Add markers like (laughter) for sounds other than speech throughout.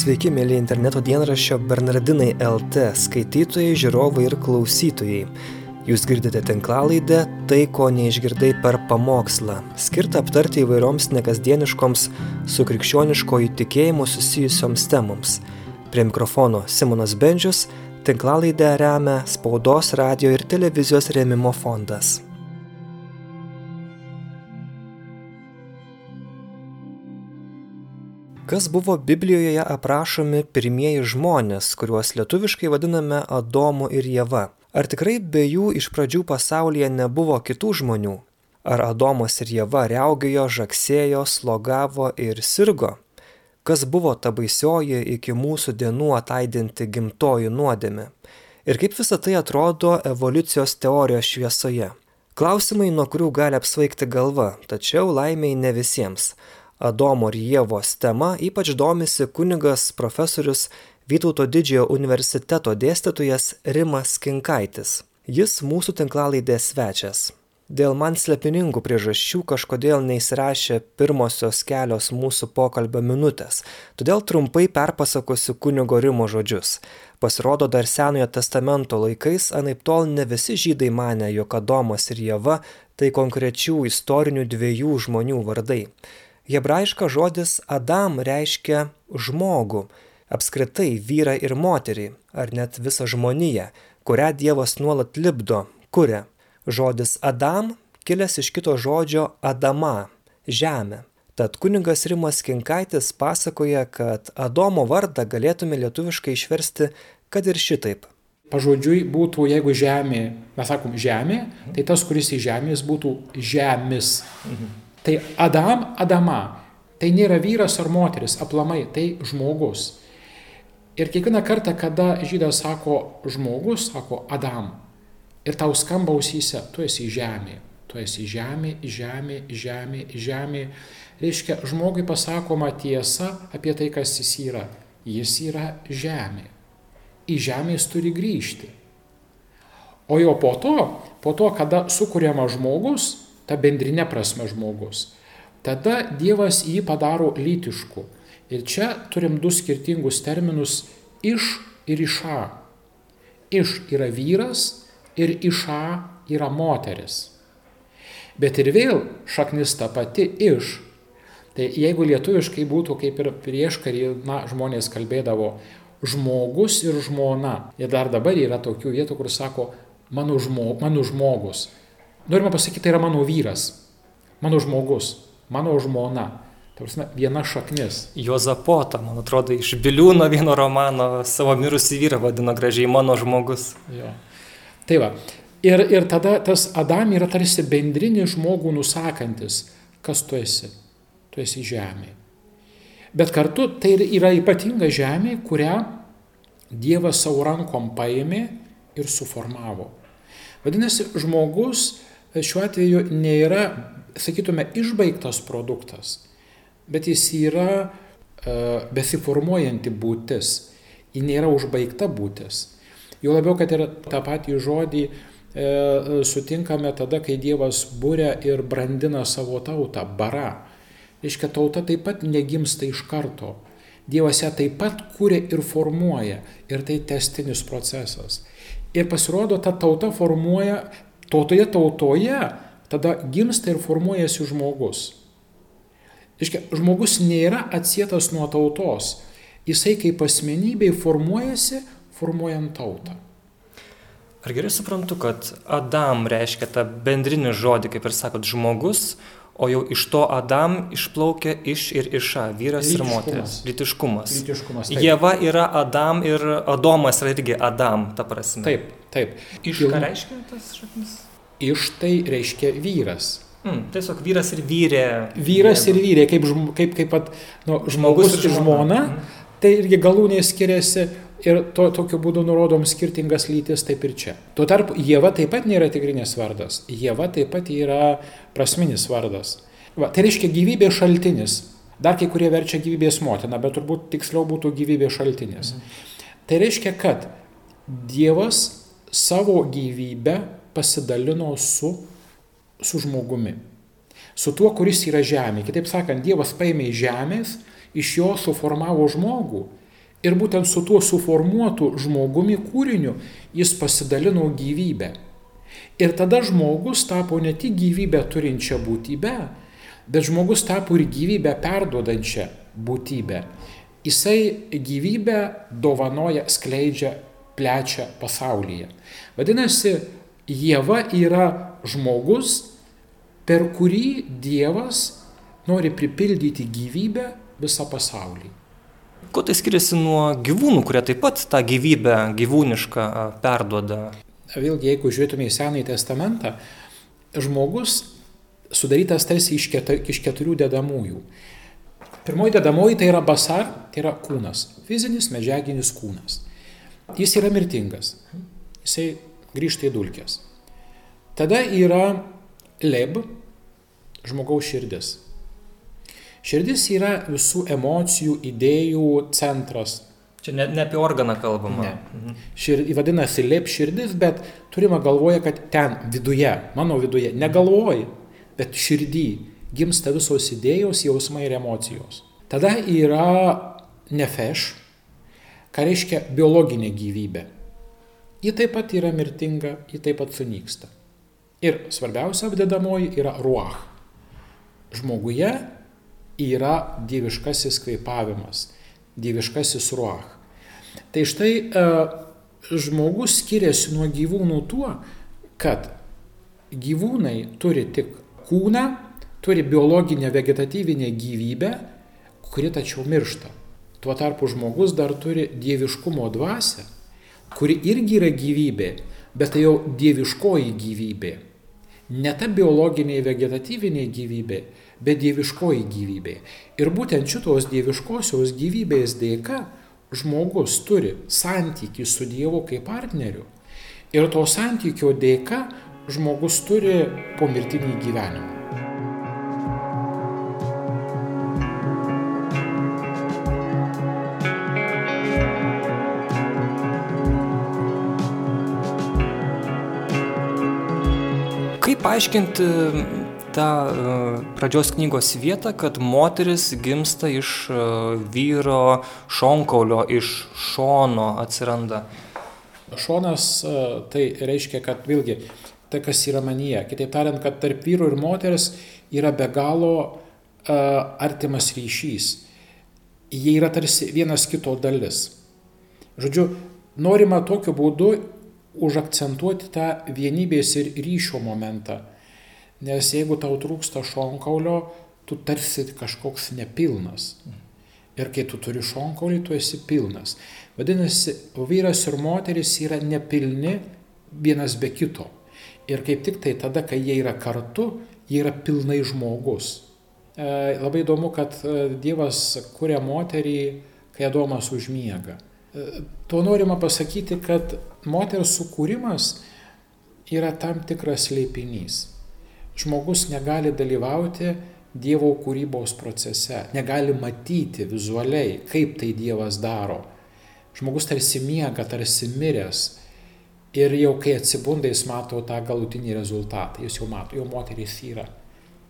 Sveiki, mėly interneto dienraščio Bernardinai LT skaitytojai, žiūrovai ir klausytojai. Jūs girdite tinklalaidę Tai, ko neišgirdai per pamokslą, skirtą aptarti įvairioms nekasdieniškoms su krikščioniškoju tikėjimu susijusioms temoms. Prie mikrofono Simonas Bendžius, tinklalaidę remia Spaudos, radio ir televizijos rėmimo fondas. Kas buvo Biblijoje aprašomi pirmieji žmonės, kuriuos lietuviškai vadiname Adomu ir Jėva? Ar tikrai be jų iš pradžių pasaulyje nebuvo kitų žmonių? Ar Adomas ir Jėva reaugėjo, žaksėjo, slogavo ir sirgo? Kas buvo ta baisioji iki mūsų dienų ataidinti gimtoji nuodėmė? Ir kaip visa tai atrodo evoliucijos teorijos šviesoje? Klausimai, nuo kurių gali apsvaigti galva, tačiau laimiai ne visiems. Adomo ir Jėvos tema ypač domisi kunigas profesorius Vytauto didžiojo universiteto dėstytojas Rimas Kinkaitis. Jis mūsų tinklalaidės svečias. Dėl man slepiningų priežasčių kažkodėl neįsirašė pirmosios kelios mūsų pokalbio minutės, todėl trumpai perpasakosiu kunigo Rimo žodžius. Pasirodo, dar Senojo testamento laikais anaip tol ne visi žydai mane, jog Adomas ir Jėva tai konkrečių istorinių dviejų žmonių vardai. Hebrajiškas žodis Adam reiškia žmogų, apskritai vyrą ir moterį, ar net visą žmoniją, kurią Dievas nuolat libdo, kuria. Žodis Adam kilęs iš kito žodžio Adama - žemė. Tad kuningas Rimas Kinkaitis pasakoja, kad Adomo vardą galėtume lietuviškai išversti, kad ir šitaip. Pažodžiui būtų, jeigu žemė, mes sakom žemė, tai tas, kuris į žemės būtų žemis. Mhm. Tai Adam, Adama, tai nėra vyras ar moteris, aplamai, tai žmogus. Ir kiekvieną kartą, kada žydas sako žmogus, sako Adam, ir tau skamba ausyse, tu esi žemė, tu esi žemė, žemė, žemė, žemė, reiškia, žmogui pasakoma tiesa apie tai, kas jis yra. Jis yra žemė. Į žemę jis turi grįžti. O jau po to, po to, kada sukūriamas žmogus, ta bendrinė prasme žmogus. Tada Dievas jį padaro lytišku. Ir čia turim du skirtingus terminus - iš ir iša. Iš yra vyras ir iša yra moteris. Bet ir vėl šaknis ta pati iš. Tai jeigu lietuviškai būtų kaip ir prieš karį, na, žmonės kalbėdavo žmogus ir žmona. Ir dar dabar yra tokių vietų, kur sako mano, žmo, mano žmogus. Norime pasakyti, tai yra mano vyras, mano žmogus, mano žmona. Prasme, viena šaknis. Jozapota, man atrodo, iš Biliūno vieno romano savo mirusį vyrą vadino gražiai mano žmogus. Jo. Tai va. Ir, ir tada tas Adam yra tarsi bendrinis žmogų nusakantis, kas tu esi. Tu esi žemė. Bet kartu tai yra ypatinga žemė, kurią Dievas savo rankom paėmė ir suformavo. Vadinasi, žmogus šiuo atveju nėra, sakytume, išbaigtas produktas, bet jis yra e, besiformuojanti būtis, ji nėra užbaigta būtis. Jo labiau, kad ir tą patį žodį e, sutinkame tada, kai Dievas būrė ir brandina savo tautą, bara. Reiškia, tauta taip pat negimsta iš karto. Dievas ją taip pat kūrė ir formuoja. Ir tai testinis procesas. Ir pasirodo, ta tauta formuoja tautoje tautoje tada gimsta ir formuojasi žmogus. Iškia, žmogus nėra atsietas nuo tautos. Jisai kaip asmenybė formuojasi, formuojant tautą. Ar gerai suprantu, kad Adam reiškia tą bendrinį žodį, kaip ir sakot, žmogus, o jau iš to Adam išplaukia iš ir iša, vyras Lytiškumas. ir moteris. Lytiškumas. Lytiškumas. Taip. Jėva yra Adam ir Adomas yra irgi Adam, ta prasme. Taip, taip. Iš ką reiškia tas šaknis? Iš tai reiškia vyras. Mm, tiesiog vyras ir vyrė. Vyras ir vyrė, kaip, kaip, kaip pat, nu, žmogus, žmogus ir žmona. žmona mm. Tai irgi galūnė skiriasi ir to, tokiu būdu nurodom skirtingas lytis taip ir čia. Tuo tarpu Jėva taip pat nėra tikrinės vardas. Jėva taip pat yra prasminis vardas. Va, tai reiškia gyvybės šaltinis. Dar kai kurie verčia gyvybės motina, bet turbūt tiksliau būtų gyvybės šaltinis. Mhm. Tai reiškia, kad Dievas savo gyvybę pasidalino su, su žmogumi. Su tuo, kuris yra žemė. Kitaip sakant, Dievas paėmė iš žemės, iš jo suformavo žmogų Ir būtent su tuo suformuotu žmogumi kūriniu jis pasidalino gyvybę. Ir tada žmogus tapo ne tik gyvybę turinčią būtybę, bet žmogus tapo ir gyvybę perduodančią būtybę. Jisai gyvybę dovanoja, skleidžia, plečia pasaulyje. Vadinasi, Jėva yra žmogus, per kurį Dievas nori pripildyti gyvybę visą pasaulį. Kuo tai skiriasi nuo gyvūnų, kurie taip pat tą gyvybę gyvūnišką perduoda? Vėlgi, jeigu žiūrėtume į Senąjį testamentą, žmogus sudarytas tarsi iš, ketur, iš keturių dedamųjų. Pirmoji dedamoji tai yra basar, tai yra kūnas, fizinis medžiaginis kūnas. Jis yra mirtingas, jisai grįžta į dulkės. Tada yra leb, žmogaus širdis. Širdis yra visų emocijų, idėjų centras. Čia ne, ne apie organą kalbama. Ne. Mhm. Šir, vadinasi lėp širdis, bet turime galvoje, kad ten viduje, mano viduje, negalvoji, bet širdį gimsta visos idėjos, jausmai ir emocijos. Tada yra nefeš, ką reiškia biologinė gyvybė. Ji taip pat yra mirtinga, ji taip pat sunyksta. Ir svarbiausia apdedamoji yra ruach. Žmoguje yra dieviškasis kvėpavimas, dieviškasis ruach. Tai štai e, žmogus skiriasi nuo gyvūnų tuo, kad gyvūnai turi tik kūną, turi biologinę vegetatyvinę gyvybę, kuri tačiau miršta. Tuo tarpu žmogus dar turi dieviškumo dvasę, kuri irgi yra gyvybė, bet tai jau dieviškoji gyvybė. Ne ta biologinė vegetatyvinė gyvybė, bet dieviškoji gyvybė. Ir būtent šitos dieviškosios gyvybės dėka žmogus turi santykį su Dievu kaip partneriu. Ir to santykio dėka žmogus turi pomirtinį gyvenimą. Kaip paaiškinti tą e, pradžios knygos vietą, kad moteris gimsta iš e, vyro šonkaulio, iš šono atsiranda. Šonas e, tai reiškia, kad vėlgi tai, kas yra manyje. Kitaip tariant, kad tarp vyro ir moters yra be galo uh, artimas ryšys. Jie yra tarsi vienas kito dalis. Žodžiu, norima tokiu būdu užakcentuoti tą vienybės ir ryšio momentą. Nes jeigu tau trūksta šonkaulio, tu tarsi kažkoks nepilnas. Ir kai tu turi šonkaulį, tu esi pilnas. Vadinasi, vyras ir moteris yra nepilni vienas be kito. Ir kaip tik tai tada, kai jie yra kartu, jie yra pilnai žmogus. E, labai įdomu, kad e, Dievas kuria moterį, kai Adomas užmiega. E, to norima pasakyti, kad moters sukūrimas yra tam tikras leipinys žmogus negali dalyvauti Dievo kūrybos procese, negali matyti vizualiai, kaip tai Dievas daro. Žmogus tarsi miega, tarsi miręs. Ir jau kai atsibunda, jis mato tą galutinį rezultatą, jis jau mato, jo moteris yra.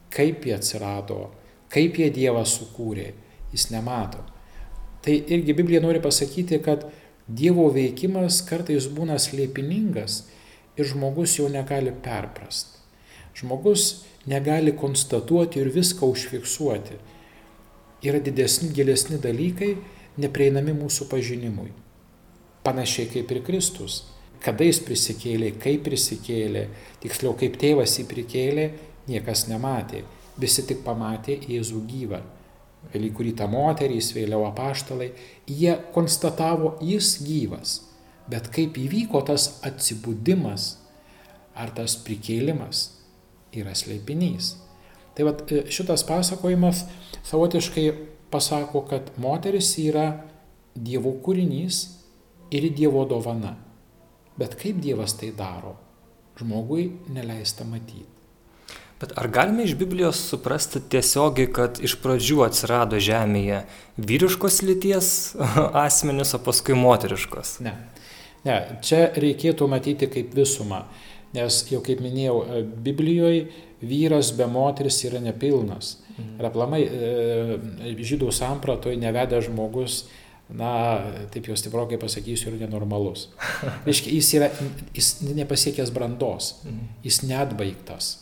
Kaip jie atsirado, kaip jie Dievą sukūrė, jis nemato. Tai irgi Biblija nori pasakyti, kad Dievo veikimas kartais būna slėpiningas ir žmogus jau negali perprasti. Žmogus negali konstatuoti ir viską užfiksuoti. Yra didesni, gilesni dalykai, neprieinami mūsų pažinimui. Panašiai kaip ir Kristus. Kada jis prisikėlė, kaip prisikėlė, tiksliau kaip tėvas jį prikėlė, niekas nematė. Visi tik pamatė Jėzų gyvą. Velykų rytą moterys, vėliau apaštalai, jie konstatavo, jis gyvas. Bet kaip įvyko tas atsibudimas ar tas prikėlimas, yra sleipinys. Tai vat, e, šitas pasakojimas savotiškai pasako, kad moteris yra Dievo kūrinys ir Dievo dovana. Bet kaip Dievas tai daro, žmogui neleista matyti. Bet ar galime iš Biblijos suprasti tiesiogiai, kad iš pradžių atsirado žemėje vyriškos lyties (laughs) asmenis, o paskui moteriškos? Ne. Ne, čia reikėtų matyti kaip visumą. Nes jau kaip minėjau, e, Biblijoje vyras be moteris yra nepilnas. Mhm. Ir aplamai e, žydų sampratoje neveda žmogus na, taip jau stiprokai pasakysiu, yra nenormalus. (laughs) Reiškia, jis, yra, jis nepasiekęs brandos, mhm. jis neatbaigtas.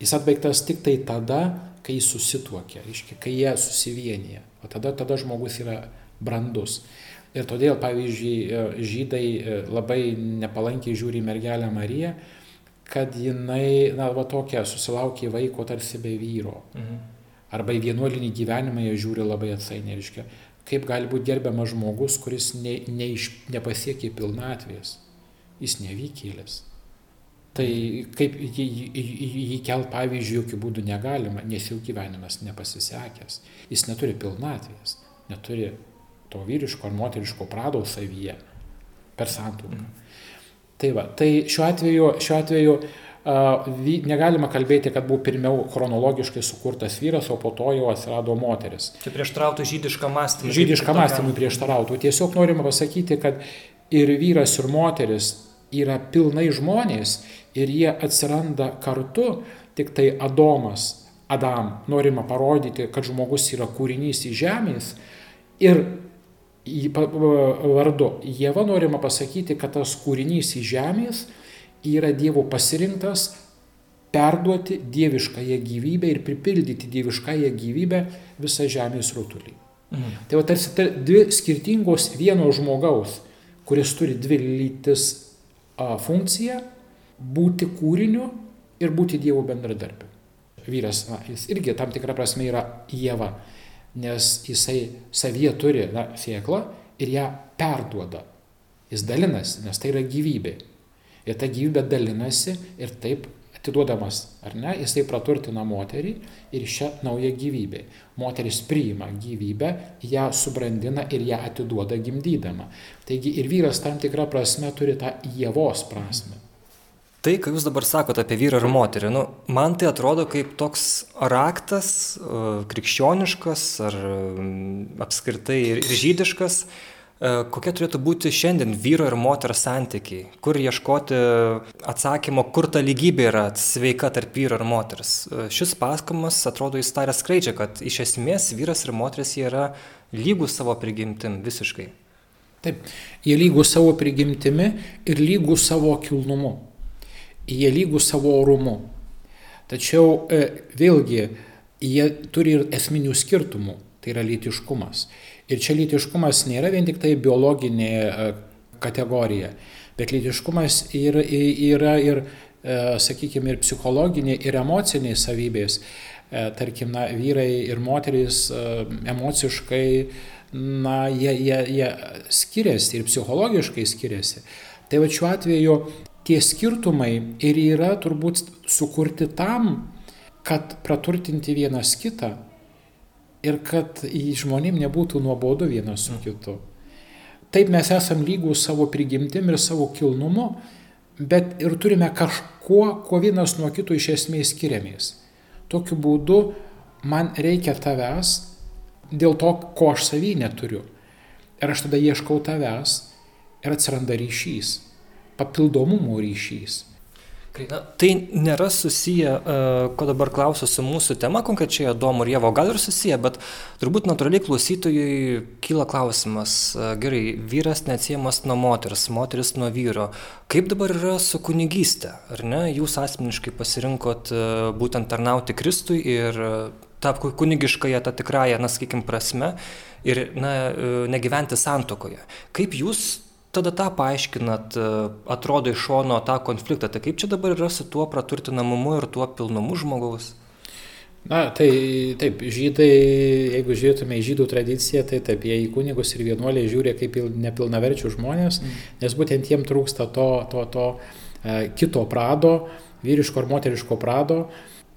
Jis atbaigtas tik tai tada, kai jis susituokia, reiškia, kai jie susivienyje. O tada, tada žmogus yra brandus. Ir todėl, pavyzdžiui, e, žydai e, labai nepalankiai žiūri mergelę Mariją, kad jinai, na, va tokia, susilaukė vaiko tarsi be vyro. Mhm. Arba į vienuolinį gyvenimą jie žiūri labai atsainiai, reiškia, kaip gali būti gerbiamas žmogus, kuris ne, ne iš, nepasiekė pilnatvės, jis nevykėlis. Tai kaip jį, jį, jį kelt pavyzdžiui jokių būdų negalima, nes jau gyvenimas nepasisekęs, jis neturi pilnatvės, neturi to vyriško ar moteriško pradaus savyje per santuoką. Mm. Tai va, tai šiuo atveju, šiuo atveju uh, negalima kalbėti, kad buvo pirmiau chronologiškai sukurtas vyras, o po to jau atsirado moteris. Čia prieštarautų žydišką mąstymą. Žydišką mąstymą prieštarautų. Tiesiog norima pasakyti, kad ir vyras, ir moteris yra pilnai žmonės ir jie atsiranda kartu, tik tai Adomas, Adam, norima parodyti, kad žmogus yra kūrinys į žemės ir vardu. Jėva norima pasakyti, kad tas kūrinys į žemės yra Dievo pasirinktas perduoti dieviškąją gyvybę ir pripildyti dieviškąją gyvybę visą žemės rutulį. Mhm. Tai va tarsi tar, dvi skirtingos vieno žmogaus, kuris turi dvi lytis a, funkciją, būti kūriniu ir būti Dievo bendradarbiu. Vyras, na, jis irgi tam tikrą prasme yra Jėva nes jisai savyje turi na, sėklą ir ją perduoda. Jis dalinasi, nes tai yra gyvybė. Ir ta gyvybė dalinasi ir taip atiduodamas, ar ne, jisai praturtina moterį ir šią naują gyvybę. Moteris priima gyvybę, ją subrandina ir ją atiduoda gimdydama. Taigi ir vyras tam tikrą prasme turi tą jėvos prasme. Tai, ką jūs dabar sakote apie vyrą ir moterį, nu, man tai atrodo kaip toks raktas, e, krikščioniškas ar apskritai ir žydiškas, e, kokie turėtų būti šiandien vyro ir moters santykiai, kur ieškoti atsakymo, kur ta lygybė yra sveika tarp vyro ir moters. E, šis pasakojimas, atrodo, jis tarė skleidžia, kad iš esmės vyras ir moteris yra lygus savo prigimtim visiškai. Taip, jie lygus savo prigimtimi ir lygus savo kilnumu jie lygų savo orumu. Tačiau e, vėlgi jie turi ir esminių skirtumų, tai yra lytiškumas. Ir čia lytiškumas nėra vien tik tai biologinė e, kategorija, bet lytiškumas yra, yra ir, e, sakykime, ir psichologinė, ir emociniai savybės. Tarkim, na, vyrai ir moterys emociškai, na, jie, jie, jie skiriasi ir psichologiškai skiriasi. Tai va šiuo atveju tie skirtumai ir yra turbūt sukurti tam, kad praturtinti vienas kitą ir kad žmonėm nebūtų nuobodu vienas su kitu. Taip mes esam lygus savo prigimtim ir savo kilnumu, bet ir turime kažkuo, kuo vienas nuo kito iš esmės skiriamės. Tokiu būdu man reikia tavęs dėl to, ko aš savy neturiu. Ir aš tada ieškau tavęs ir atsiranda ryšys papildomumo ryšys. Na, tai nėra susiję, uh, ko dabar klausiu su mūsų tema konkrečiai Adomo ir Jėvo, gal ir susiję, bet turbūt natūraliai klausytojui kyla klausimas, uh, gerai, vyras neatsiejamas nuo moters, moteris nuo vyro. Kaip dabar yra su kunigystė, ar ne? Jūs asmeniškai pasirinkot uh, būtent tarnauti Kristui ir tą kunigiškąją, tą tikrąją, na, sakykime, prasme ir, na, negyventi santokoje. Kaip jūs tada tą paaiškinat, e, atrodo iš šono tą konfliktą, tai kaip čia dabar yra su tuo praturtinamumu ir tuo pilnumu žmogaus? Na, tai taip, žydai, jeigu žiūrėtume į žydų tradiciją, tai taip, jie į kunigus ir vienuoliai žiūri kaip nepilnaverčių žmonės, mm. nes būtent jiem trūksta to, to, to e, kito prado, vyriško ar moteriško prado.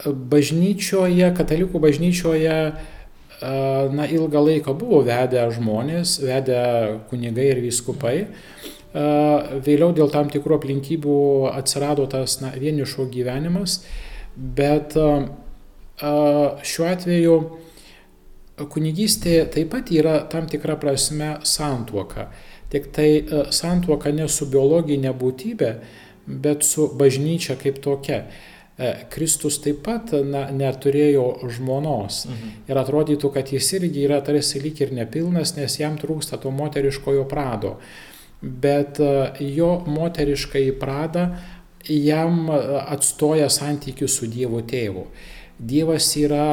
Bažnyčioje, katalikų bažnyčioje na, ilgą laiką buvo vedę žmonės, vedę kunigai ir vyskupai. Vėliau dėl tam tikrų aplinkybių atsirado tas na, vienišo gyvenimas, bet šiuo atveju kunigystė taip pat yra tam tikra prasme santuoka. Tik tai santuoka ne su biologinė būtybė, bet su bažnyčia kaip tokia. Kristus taip pat na, neturėjo žmonos. Mhm. Ir atrodytų, kad jis irgi yra tarsi lyg ir nepilnas, nes jam trūksta to moteriškojo prado. Bet jo moteriškai prada jam atstoja santykių su Dievo tėvu. Dievas yra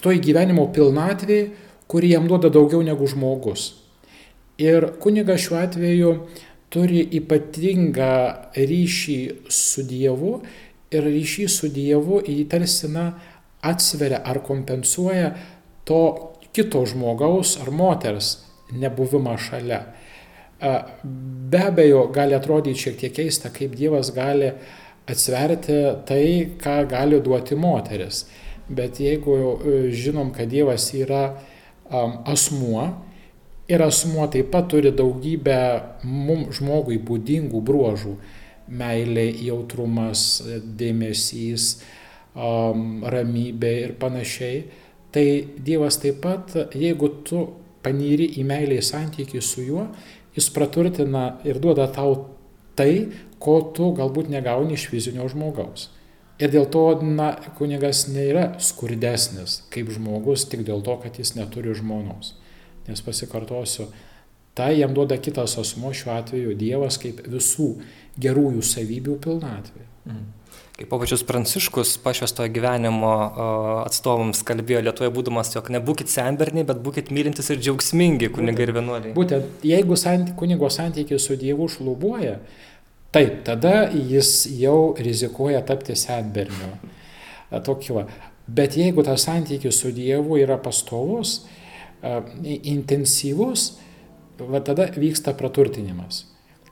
toj gyvenimo pilnatvė, kuri jam duoda daugiau negu žmogus. Ir kunigas šiuo atveju turi ypatingą ryšį su Dievu ir ryšys su Dievu jį tarsi na, atsveria ar kompensuoja to kito žmogaus ar moters nebuvimą šalia. Be abejo, gali atrodyti šiek tiek keista, kaip Dievas gali atsverti tai, ką gali duoti moteris. Bet jeigu e, žinom, kad Dievas yra asmuo ir asmuo taip pat turi daugybę mums žmogui būdingų bruožų, meilė, jautrumas, dėmesys, ramybė ir panašiai. Tai Dievas taip pat, jeigu tu panyri į meilę į santykį su juo, jis praturtina ir duoda tau tai, ko tu galbūt negauni iš fizinio žmogaus. Ir dėl to, na, kunigas nėra skurdesnis kaip žmogus tik dėl to, kad jis neturi žmonos. Nes pasikartosiu, tai jam duoda kitas asmo, šiuo atveju Dievas kaip visų gerųjų savybių pilnatvė. Mm. Kaip papačius Pranciškus pašvestojo gyvenimo atstovams kalbėjo Lietuvoje būdamas, jog nebūkit senberniai, bet būkit mylintis ir džiaugsmingi kunigai ir vienuoliai. Būtent, jeigu santy, kunigo santykiai su Dievu šlubuoja, taip, tada jis jau rizikuoja tapti senberniu. Tokiu. Bet jeigu tas santykis su Dievu yra pastovus, intensyvus, va tada vyksta praturtinimas.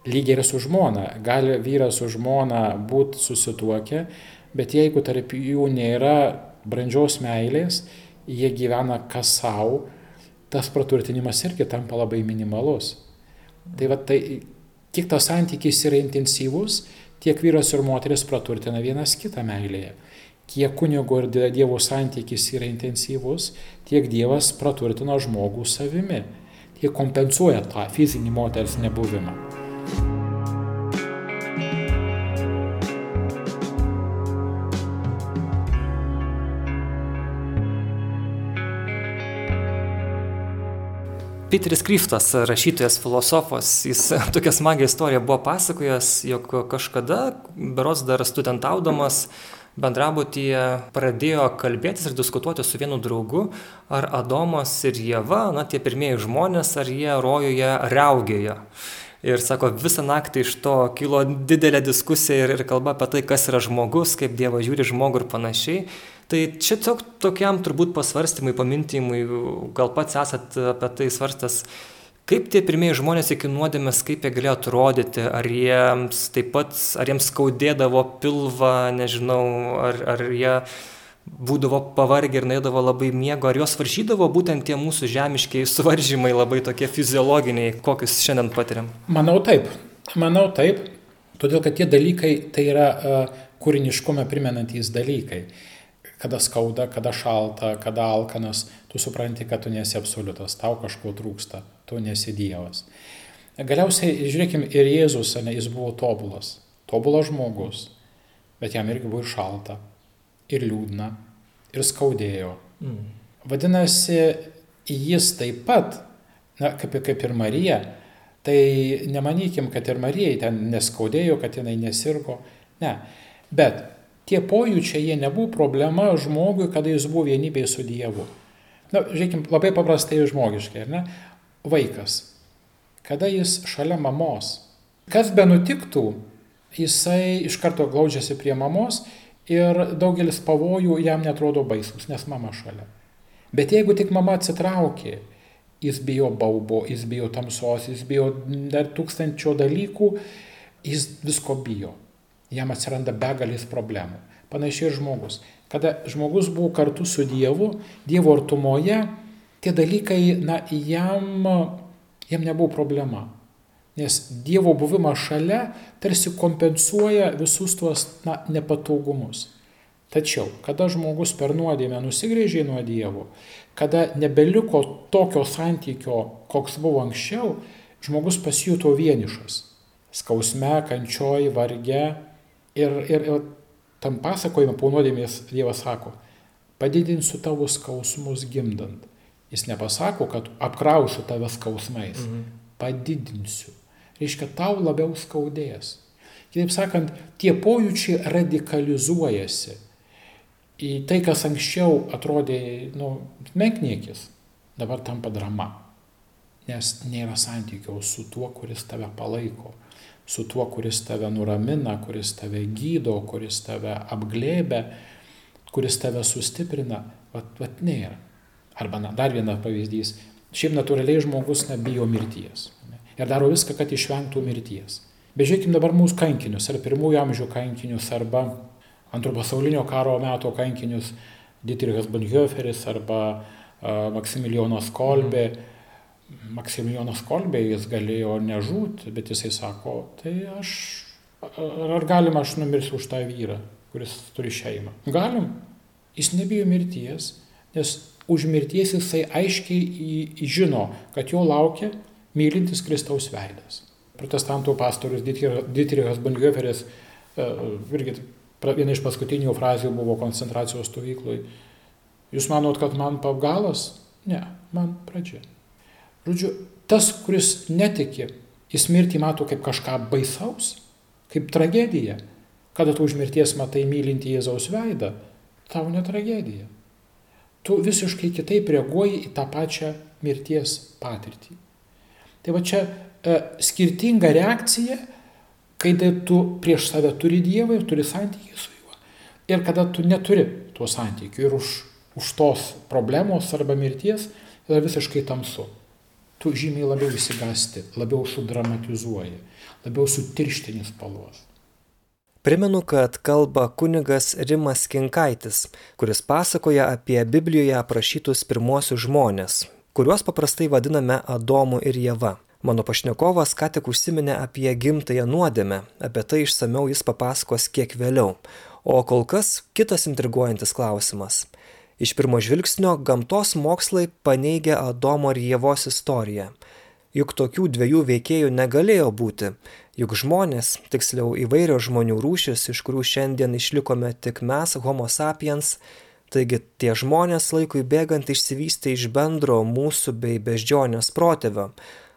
Lygiai ir su žmona. Gali vyras su žmona būti susituokę, bet jeigu tarp jų nėra brandžios meilės, jie gyvena kas savo, tas praturtinimas irgi tampa labai minimalus. Tai va tai, kiek tas santykis yra intensyvus, tiek vyras ir moteris praturtina vienas kitą meilėje. Kiek kunigo ir Dievo santykis yra intensyvus, tiek Dievas praturtina žmogų savimi. Jie kompensuoja tą fizinį moters nebuvimą. Peteris Kryftas, rašytojas, filosofas, jis (laughs) tokią smagią istoriją buvo pasakojęs, jog kažkada, berots dar studentaudamas, bendrabutyje pradėjo kalbėtis ir diskutuoti su vienu draugu, ar Adomas ir Jėva, na tie pirmieji žmonės, ar jie rojuje riaugėjo. Ir sako, visą naktį iš to kilo didelė diskusija ir, ir kalba apie tai, kas yra žmogus, kaip Dievas žiūri žmogų ir panašiai. Tai čia tiesiog tokiam turbūt pasvarstymui, pamintimui, gal pats esat apie tai svarstas, kaip tie pirmieji žmonės iki nuodėmės, kaip jie galėjo atrodyti, ar jiems taip pat, ar jiems skaudėdavo pilvą, nežinau, ar, ar jie būdavo pavargę ir naidavo labai miego, ar juos varžydavo būtent tie mūsų žemiškiai suvaržymai labai tokie fiziologiniai, kokius šiandien patiriam? Manau taip, manau taip, todėl kad tie dalykai tai yra uh, kūriniškumą primenantys dalykai. Kada skauda, kada šalta, kada alkanas, tu supranti, kad tu nesi absoliutas, tau kažko trūksta, tu nesi Dievas. Galiausiai, žiūrėkim, ir Jėzus, ne, jis buvo tobulas, tobulas žmogus, bet jam irgi buvo ir šalta, ir liūdna, ir skaudėjo. Mm. Vadinasi, jis taip pat, na, kaip, kaip ir Marija, tai nemanykim, kad ir Marijai ten neskaudėjo, kad jinai nesirgo, ne. Bet tie pojūčiai jie nebuvo problema žmogui, kada jis buvo vienybėje su Dievu. Na, žiūrėkim, labai paprastai žmogiškai, ar ne? Vaikas. Kada jis šalia mamos. Kas be nutiktų, jisai iš karto glaudžiasi prie mamos ir daugelis pavojų jam netrodo baisus, nes mama šalia. Bet jeigu tik mama atsitraukė, jis bijo baubo, jis bijo tamsos, jis bijo dar tūkstančio dalykų, jis visko bijo jam atsiranda begalės problemų. Panašiai ir žmogus. Kada žmogus buvo kartu su Dievu, Dievo artumoje, tie dalykai, na, jam, jam nebuvo problema. Nes Dievo buvimas šalia tarsi kompensuoja visus tuos na, nepatogumus. Tačiau, kada žmogus per nuodėmę nusigrėžė nuo Dievo, kada nebeliko tokio santykio, koks buvo anksčiau, žmogus pasijuto vienišas. Skausme, kančioj, varge, Ir, ir, ir tam pasakojime po nuodėmės Dievas sako, padidinsiu tavo skausmus gimdant. Jis nepasako, kad apkrausiu tave skausmais. Mhm. Padidinsiu. Reiškia, tau labiau skaudės. Kitaip sakant, tie pojūčiai radikalizuojasi į tai, kas anksčiau atrodė nu, menkniekis, dabar tampa drama. Nes nėra santykio su tuo, kuris tave palaiko, su tuo, kuris tave nuramina, kuris tave gydo, kuris tave apglėbia, kuris tave sustiprina. Vat, vat nėra. Arba na, dar vienas pavyzdys. Šiaip natūraliai žmogus nebijo mirties. Ne? Ir daro viską, kad išvengtų mirties. Bežiūrėkime dabar mūsų kankinius, ar pirmųjų amžių kankinius, arba antro pasaulinio karo meto kankinius Dietrichas Bonhoefferis arba uh, Maksimilijonas Kolbė. Mm. Maksimilijonas Kolbė jis galėjo nežūti, bet jisai sako, tai aš, ar galima aš numirsiu už tą vyrą, kuris turi šeimą? Galim. Jis nebijo mirties, nes už mirties jisai aiškiai žino, kad jo laukia mylintis Kristaus veidas. Protestantų pastorius Dietrichas Bonhoefferis e, irgi viena iš paskutinių frazių buvo koncentracijos stovykloj. Jūs manot, kad man pagalas? Ne, man pradžia. Žodžiu, tas, kuris netiki, jis mirtį mato kaip kažką baisaus, kaip tragediją. Kada tu už mirties matai mylinti Jėzaus veidą, tau ne tragedija tu visiškai kitaip reaguoji į tą pačią mirties patirtį. Tai va čia e, skirtinga reakcija, kai tu prieš save turi Dievą ir turi santykį su juo. Ir kada tu neturi tuo santykiu ir už, už tos problemos arba mirties yra visiškai tamsu. Tu žymiai labiau įsigasti, labiau sudramatizuoji, labiau sutirštini spalvos. Primenu, kad kalba kunigas Rimas Kinkaitis, kuris pasakoja apie Biblijoje aprašytus pirmuosius žmonės, kuriuos paprastai vadiname Adomu ir Jėva. Mano pašnekovas ką tik užsiminė apie gimtąją nuodėmę, apie tai išsameu jis papasakos kiek vėliau. O kol kas kitas intriguojantis klausimas. Iš pirmo žvilgsnio gamtos mokslai paneigia Adomo ir Jėvos istoriją. Juk tokių dviejų veikėjų negalėjo būti, juk žmonės, tiksliau įvairios žmonių rūšis, iš kurių šiandien išlikome tik mes, Homo sapiens, taigi tie žmonės laikui bėgant išsivystė iš bendro mūsų bei beždžionės protėvio.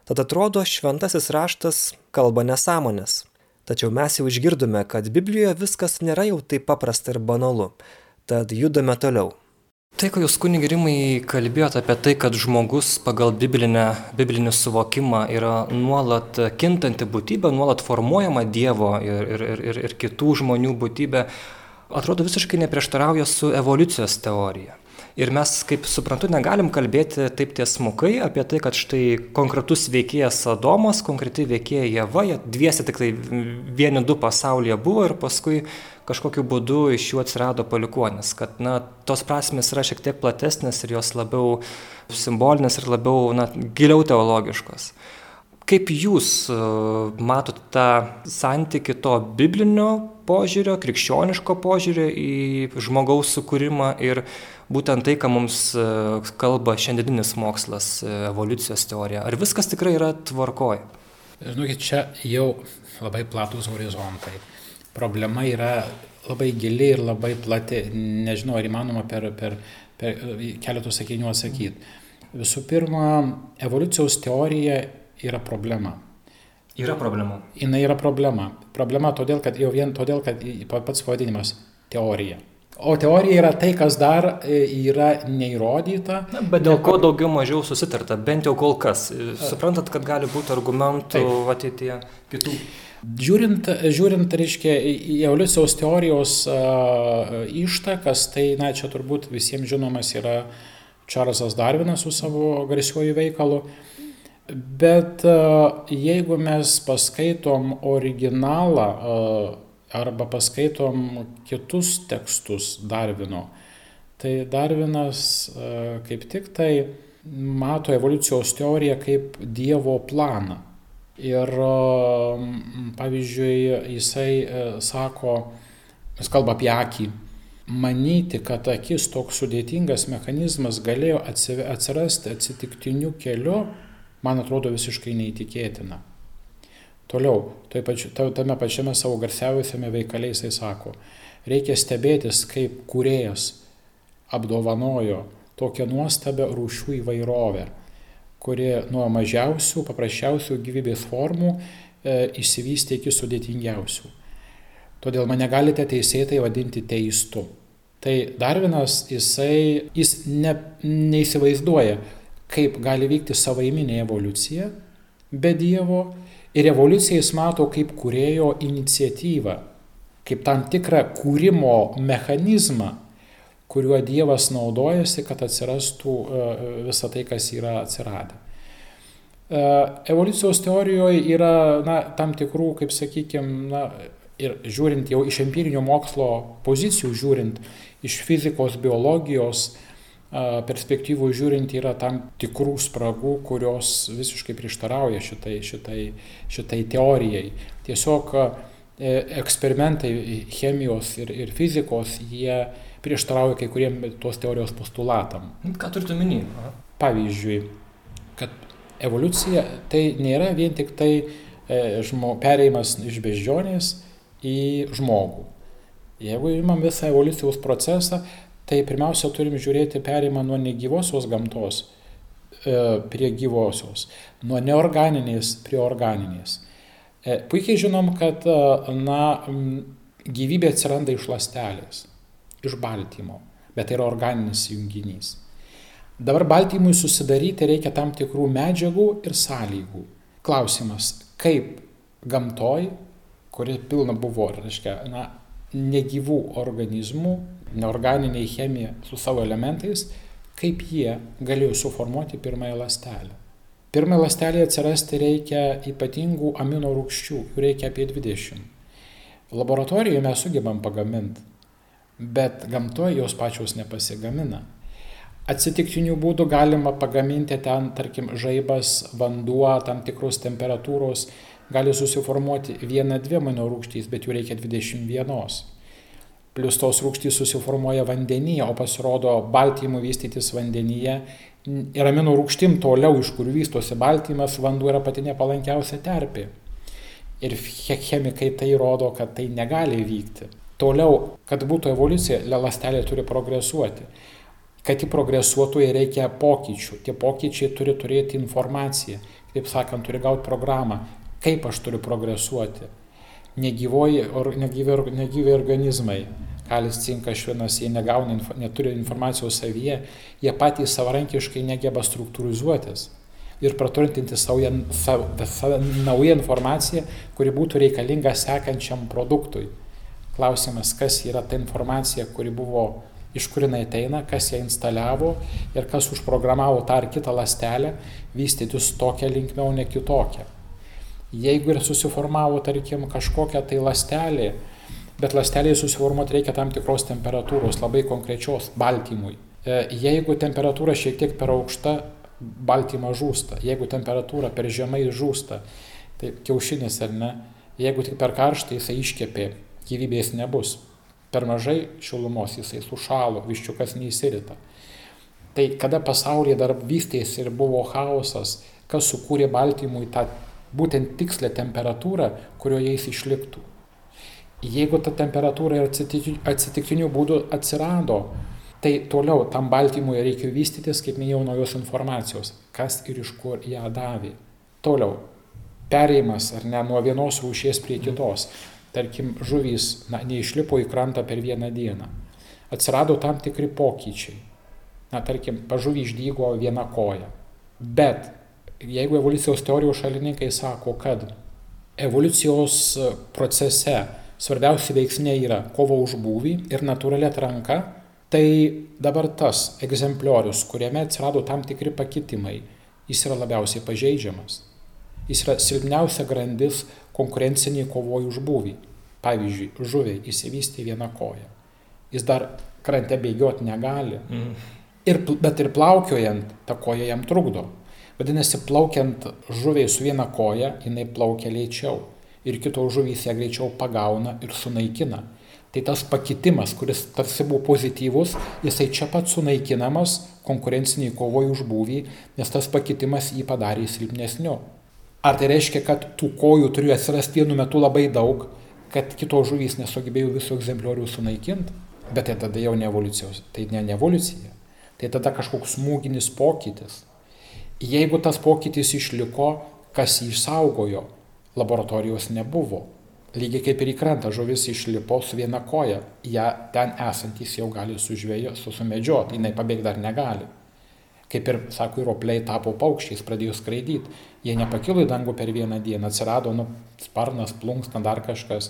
Tad atrodo, šventasis raštas kalba nesąmonės. Tačiau mes jau išgirdome, kad Biblijoje viskas nėra jau taip paprasta ir banalu. Tad judame toliau. Tai, ko jūs kunigirimai kalbėjote apie tai, kad žmogus pagal biblinę, biblinį suvokimą yra nuolat kintanti būtybė, nuolat formuojama Dievo ir, ir, ir, ir kitų žmonių būtybė, atrodo visiškai neprieštarauja su evoliucijos teorija. Ir mes, kaip suprantu, negalim kalbėti taip tiesmukai apie tai, kad štai konkretus veikėjas Adomas, konkreti veikėja Jeva, jie dviesi tik tai vieni du pasaulyje buvo ir paskui kažkokiu būdu iš jų atsirado palikuonis. Kad, na, tos prasmės yra šiek tiek platesnės ir jos labiau simbolinės ir labiau, na, giliau teologiškos. Kaip jūs e, matote tą santyki to biblinio požiūrio, krikščioniško požiūrio į žmogaus sukūrimą ir būtent tai, ką mums e, kalba šiandieninis mokslas, e, evoliucijos teorija. Ar viskas tikrai yra tvarkoj? Žinokit, čia jau labai platus horizontai. Problema yra labai gili ir labai plati. Nežinau, ar įmanoma per, per, per keletų sakinių atsakyti. Visų pirma, evoliucijos teorija yra problema. Yra problema. Jis yra problema. Problema todėl, kad jau vien todėl, kad pats pavadinimas teorija. O teorija yra tai, kas dar e, yra neįrodyta. Na, bet dėl ko daugiau mažiau susitarta, bent jau kol kas. Suprantat, kad gali būti argumentų ateityje kitų. Žiūrint, žiūrint reiškia, į evoliucijos teorijos uh, ištakas, tai, na, čia turbūt visiems žinomas yra Čarlzas Darvinas su savo garsiuoju veikalu. Bet uh, jeigu mes paskaitom originalą uh, arba paskaitom kitus tekstus Darvino, tai Darvinas e, kaip tik tai mato evoliucijos teoriją kaip Dievo planą. Ir e, pavyzdžiui, jisai e, sako, jis kalba apie akį, manyti, kad akis toks sudėtingas mechanizmas galėjo atsirasti atsitiktiniu keliu, man atrodo visiškai neįtikėtina. Toliau, pači, tame pačiame savo garsiausiame veikale jisai sako, reikia stebėtis, kaip kuriejas apdovanojo tokią nuostabią rūšių įvairovę, kuri nuo mažiausių, paprasčiausių gyvybės formų e, išsivystė iki sudėtingiausių. Todėl mane galite teisėtai vadinti teistu. Tai Darvinas, jisai, jis ne, neįsivaizduoja, kaip gali vykti savaiminė evoliucija be Dievo ir evoliuciją jis mato kaip kurėjo iniciatyvą, kaip tam tikrą kūrimo mechanizmą, kuriuo Dievas naudojasi, kad atsirastų e, visa tai, kas yra atsiradę. E, evoliucijos teorijoje yra na, tam tikrų, kaip sakykime, ir žiūrint jau iš empirinio mokslo pozicijų, žiūrint iš fizikos, biologijos perspektyvų žiūrint yra tam tikrų spragų, kurios visiškai prieštarauja šitai, šitai, šitai teorijai. Tiesiog e, eksperimentai chemijos ir, ir fizikos, jie prieštarauja kai kuriem tos teorijos postulatam. Ką turite omeny? Pavyzdžiui, kad evoliucija tai nėra vien tik tai e, žmo, pereimas iš beždžionės į žmogų. Jeigu imam visą evoliucijos procesą, tai pirmiausia turim žiūrėti perimą nuo negyvosios gamtos e, prie gyvosios, nuo neorganinės prie organinės. E, puikiai žinom, kad e, na, gyvybė atsiranda iš lastelės, iš baltymo, bet tai yra organinis junginys. Dabar baltymui susidaryti reikia tam tikrų medžiagų ir sąlygų. Klausimas, kaip gamtoj, kuri pilna buvo, reiškia, na, negyvų organizmų, neorganiniai chemija su savo elementais, kaip jie galėjo suformuoti pirmąją lastelę. Pirmąją lastelę atsirasti reikia ypatingų amino rūgščių, jų reikia apie 20. Laboratorijoje mes sugebam pagaminti, bet gamtoje jos pačios nepasigamina. Atsitiktinių būdų galima pagaminti ten, tarkim, žaibas, vanduo, tam tikros temperatūros, gali susiformuoti viena, dvi amino rūgštys, bet jų reikia 21. Plius tos rūgštys susiformuoja vandenyje, o pasirodo baltymų vystytis vandenyje ir amino rūgštim toliau, iš kur vystosi baltymas, vanduo yra pati nepalankiausia terpė. Ir chemikai tai rodo, kad tai negali vykti. Toliau, kad būtų evoliucija, lastelė turi progresuoti. Kad ji progresuotų, jai reikia pokyčių. Tie pokyčiai turi turėti informaciją. Taip sakant, turi gauti programą kaip aš turiu progresuoti. Negyvoji, or, negyvi, negyvi organizmai, kalis, cinkas, švinas, jie negauna, neturi informacijos savyje, jie patys savarankiškai negeba struktūrizuotis ir praturinti savo, savo, savo naują informaciją, kuri būtų reikalinga sekančiam produktui. Klausimas, kas yra ta informacija, kuri buvo, iš kur jinai ateina, kas ją instaliavo ir kas užprogramavo tą ar kitą lastelę vystytis tokią linkmę, o ne kitokią. Jeigu ir susiformavo, tarkim, kažkokia tai lastelė, bet lastelėje susiformuoti reikia tam tikros temperatūros, labai konkrečios baltymui. E, jeigu temperatūra šiek tiek per aukšta, baltymas žūsta. Jeigu temperatūra per žemai žūsta, tai kiaušinis ar ne, jeigu tik per karštą jisai iškepė, gyvybės nebus. Per mažai šilumos jisai sušalo, viščiukas neįsirita. Tai kada pasaulyje dar vystėsi ir buvo chaosas, kas sukūrė baltymui tą būtent tikslę temperatūrą, kurioje jis išliktų. Jeigu ta temperatūra ir atsitiktinių būdų atsirado, tai toliau tam baltymui reikia vystytis, kaip minėjau, naujos informacijos, kas ir iš kur ją davė. Toliau, perėjimas ar ne nuo vienos rūšies prie kitos. Tarkim, žuvys na, neišlipo į krantą per vieną dieną. Atsirado tam tikri pokyčiai. Na, tarkim, pažuvį išdygo viena koja. Bet jeigu evoliucijos teorijos šalininkai sako, kad evoliucijos procese svarbiausi veiksniai yra kova už būvį ir natūrali atranka, tai dabar tas egzempliorius, kuriame atsirado tam tikri pakitimai, jis yra labiausiai pažeidžiamas. Jis yra silpniausia grandis konkurenciniai kovoji už būvį. Pavyzdžiui, žuviai įsivystė vieną koją. Jis dar krante bėgioti negali. Mm. Ir, bet ir plaukiojant, ta koja jam trukdo. Vadinasi, plaukiant žuviai su viena koja, jinai plaukia lėčiau ir kitos žuvys ją greičiau pagauna ir sunaikina. Tai tas pakitimas, kuris tarsi buvo pozityvus, jisai čia pat sunaikinamas konkurenciniai kovoje už būvį, nes tas pakitimas jį padarė silpnesniu. Ar tai reiškia, kad tų kojų turi atsirasti vienu metu labai daug, kad kitos žuvys nesugebėjo visų egzempliorių sunaikinti, bet tai tada jau ne evoliucijos, tai ne, ne evoliucija, tai tada kažkoks smūginis pokytis. Jeigu tas pokytis išliko, kas jį išsaugojo, laboratorijos nebuvo. Lygiai kaip ir į krantą žuvis išlipo su viena koja, ją ten esantys jau gali sužvėjo, susumedžioti, jinai pabėgti dar negali. Kaip ir, sako, ropliai tapo paukščiais, pradėjo skraidyti. Jie nepakilo į dangų per vieną dieną, atsirado nu, sparnas, plunksna, dar kažkas.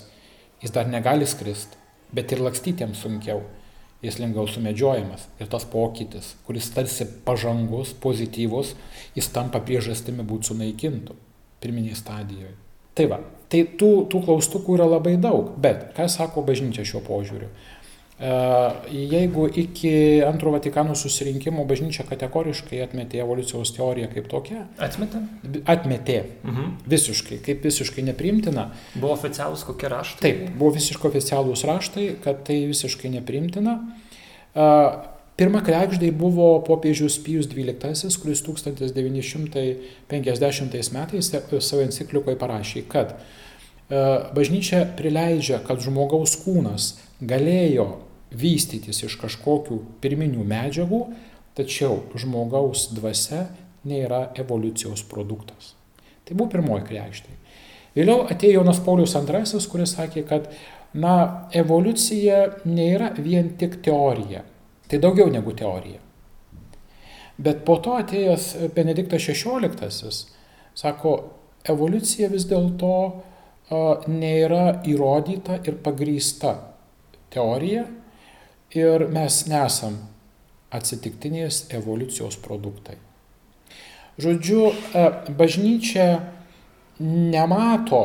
Jis dar negali skristi, bet ir lakstytėms sunkiau. Jis lengviau sumedžiojamas. Ir tas pokytis, kuris tarsi pažangus, pozityvus, jis tampa priežastimi būti sunaikintų pirminiai stadijoje. Tai va, tai tų, tų klaustukų yra labai daug, bet ką sako bažnyčia šiuo požiūriu? E, jeigu iki antro Vatikano susirinkimo bažnyčia kategoriškai atmetė evoliucijos teoriją kaip tokią. Atmetė? Atmetė. Mhm. Visiškai, kaip visiškai neprimtina. Buvo oficialūs kokie raštai? Taip, buvo visiškai oficialūs raštai, kad tai visiškai neprimtina. E, Pirma krekždai buvo popiežius Pijus XII, kuris 1950 metais savo enciklikoje parašė, kad bažnyčia prileidžia, kad žmogaus kūnas galėjo vystytis iš kažkokių pirminių medžiagų, tačiau žmogaus dvasia nėra evoliucijos produktas. Tai buvo pirmoji krekždai. Vėliau atėjo Jonas Paulius II, kuris sakė, kad na, evoliucija nėra vien tik teorija Tai daugiau negu teorija. Bet po to atėjęs Benediktas XVI sako, evoliucija vis dėlto nėra įrodyta ir pagrįsta teorija ir mes nesam atsitiktinės evoliucijos produktai. Žodžiu, bažnyčia nemato,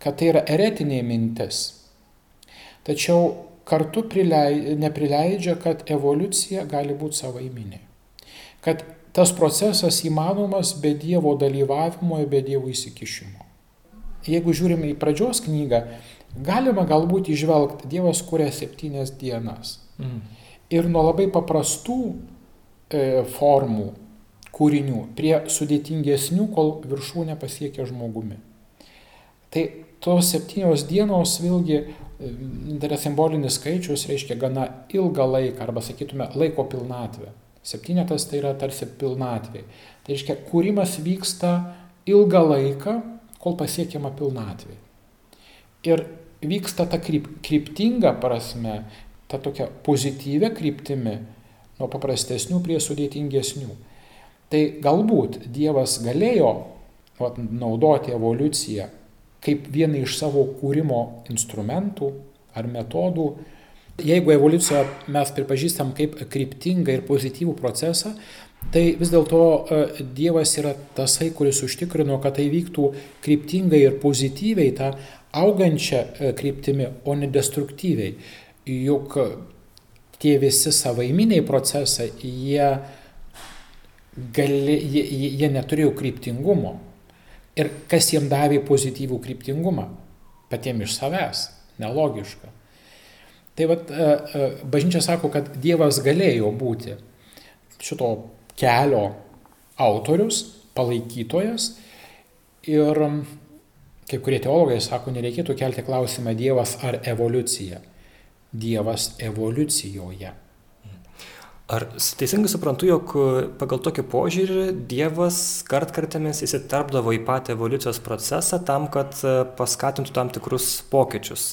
kad tai yra eretinė mintis, tačiau kartu prilei, neprileidžia, kad evoliucija gali būti savaiminė. Kad tas procesas įmanomas be Dievo dalyvavimo ir be Dievo įsikišimo. Jeigu žiūrime į pradžios knygą, galima galbūt išvelgti, Dievas kuria septynias dienas. Mm. Ir nuo labai paprastų e, formų kūrinių prie sudėtingesnių, kol viršūnė pasiekia žmogumi. Tai tos septynios dienos vėlgi yra simbolinis skaičius, reiškia gana ilgą laiką, arba sakytume laiko pilnatvę. Septynetas tai yra tarsi pilnatvė. Tai reiškia, kūrimas vyksta ilgą laiką, kol pasiekiama pilnatvė. Ir vyksta ta kryp, kryptinga prasme, ta tokia pozityvia kryptimi, nuo paprastesnių prie sudėtingesnių. Tai galbūt Dievas galėjo vat, naudoti evoliuciją kaip vieną iš savo kūrimo instrumentų ar metodų. Jeigu evoliuciją mes pripažįstam kaip kryptingą ir pozityvų procesą, tai vis dėlto e, Dievas yra tasai, kuris užtikrino, kad tai vyktų kryptingai ir pozityviai, tą augančią e, kryptimį, o ne destruktyviai. Juk tie visi savaiminiai procesai, jie, gali, jie, jie neturėjo kryptingumo. Ir kas jiem davė pozityvų kryptingumą? Patiem iš savęs. Nelogiška. Tai vad, e, bažnyčia sako, kad Dievas galėjo būti šito kelio autorius, palaikytojas. Ir kai kurie teologai sako, nereikėtų kelti klausimą Dievas ar evoliucija. Dievas evoliucijoje. Ar teisingai suprantu, jog pagal tokį požiūrį Dievas kartkartėmis įsiterpdavo į patį evoliucijos procesą tam, kad e, paskatintų tam tikrus pokyčius,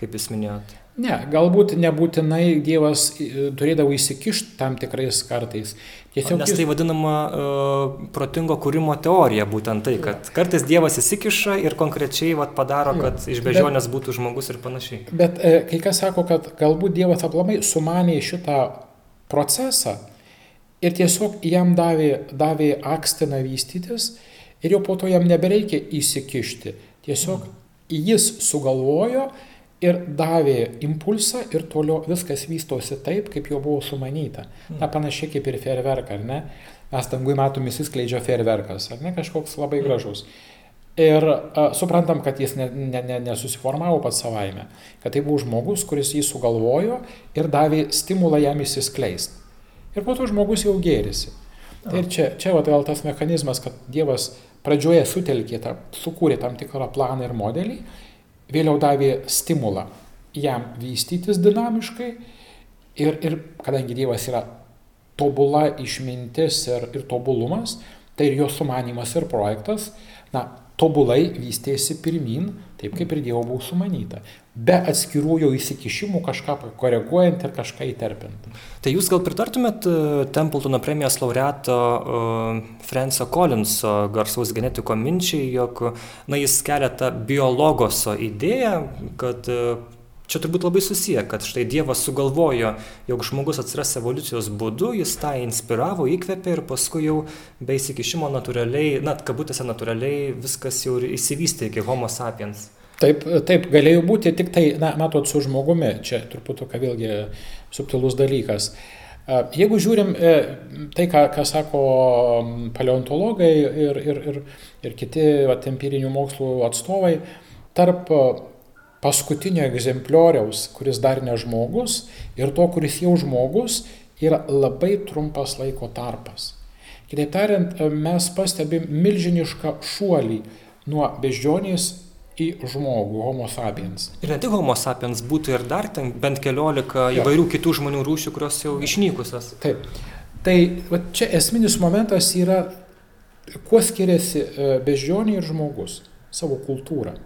kaip jūs minėjote? Ne, galbūt nebūtinai Dievas e, turėdavo įsikišti tam tikrais kartais. Tiesiog Nes tai vadinama uh, protingo kūrimo teorija, būtent tai, kad kartais Dievas įsikiša ir konkrečiai vat, padaro, kad iš bežionės būtų žmogus ir panašiai. Bet e, kai kas sako, kad galbūt Dievas aplamai sumanė šitą procesą ir tiesiog jam davė, davė akstiną vystytis ir jau po to jam nebereikia įsikišti. Tiesiog jis sugalvojo ir davė impulsą ir toliau viskas vystosi taip, kaip jau buvo sumanyta. Na panašiai kaip ir ferverka, ar ne? Mes dangui matom įsiskleidžia ferverkas, ar ne kažkoks labai gražus. Ir a, suprantam, kad jis ne, ne, ne, nesusiformavo pats savaime, kad tai buvo žmogus, kuris jį sugalvojo ir davė stimulą jam įsiskleisti. Ir po to žmogus jau gėrisi. Tai ir čia, čia va, vėl tas mechanizmas, kad Dievas pradžioje sutelkė, tą, sukūrė tam tikrą planą ir modelį vėliau davė stimulą jam vystytis dinamiškai ir, ir kadangi Dievas yra tobula išmintis ir, ir tobulumas, tai ir jo sumanimas ir projektas, na, tobulai vystėsi pirmin, taip kaip ir Dievo buvo sumanyta, be atskirų jau įsikišimų kažką koreguojant ir kažką įterpiant. Tai jūs gal pritartumėt e, Templetono premijos laureato uh, Franco Collinso garsaus genetiko minčiai, jog na, jis kelia tą biologoso idėją, kad uh, Čia turbūt labai susiję, kad štai Dievas sugalvojo, jog žmogus atsiras evoliucijos būdu, jis tą inspiravo, įkvėpė ir paskui jau be įsikišimo natūraliai, na, kabutėse natūraliai viskas jau ir įsivystė iki Homo sapiens. Taip, taip, galėjo būti tik tai, na, matot, su žmogumi, čia truputuką vėlgi subtilus dalykas. Jeigu žiūrim e, tai, ką, ką sako paleontologai ir, ir, ir, ir kiti vat, empirinių mokslų atstovai, tarp paskutinio egzemplioriaus, kuris dar ne žmogus, ir to, kuris jau žmogus, yra labai trumpas laiko tarpas. Kitaip tariant, mes pastebim milžinišką šuolį nuo beždžionės į žmogų, homo sapiens. Ir ne tik homo sapiens, būtų ir dar ten bent keliolika ja. įvairių kitų žmonių rūšių, kurios jau išnykusios. Taip. Tai va, čia esminis momentas yra, kuo skiriasi e, beždžionė ir žmogus savo kultūrą.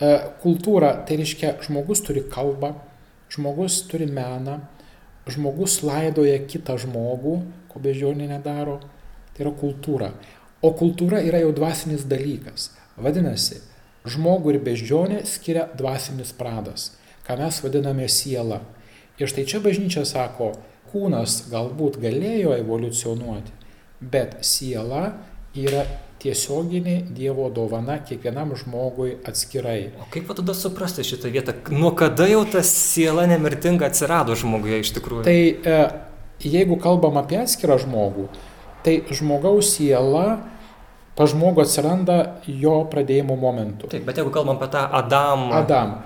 E, kultūra tai reiškia žmogus turi kalbą, žmogus turi meną, žmogus laidoja kitą žmogų, ko bežionė nedaro, tai yra kultūra. O kultūra yra jau dvasinis dalykas. Vadinasi, žmogų ir beždžionė skiria dvasinis pradas, ką mes vadiname siela. Ir štai čia bažnyčia sako, kūnas galbūt galėjo evoliucionuoti, bet siela yra tiesioginė Dievo dovana kiekvienam žmogui atskirai. O kaip tada suprasti šitą vietą? Nuo kada jau ta siela nemirtinga atsirado žmoguje iš tikrųjų? Tai e, jeigu kalbam apie atskirą žmogų, tai žmogaus siela pa žmogų atsiranda jo pradėjimo momentu. Taip, bet jeigu kalbam apie tą Adamą. Adam.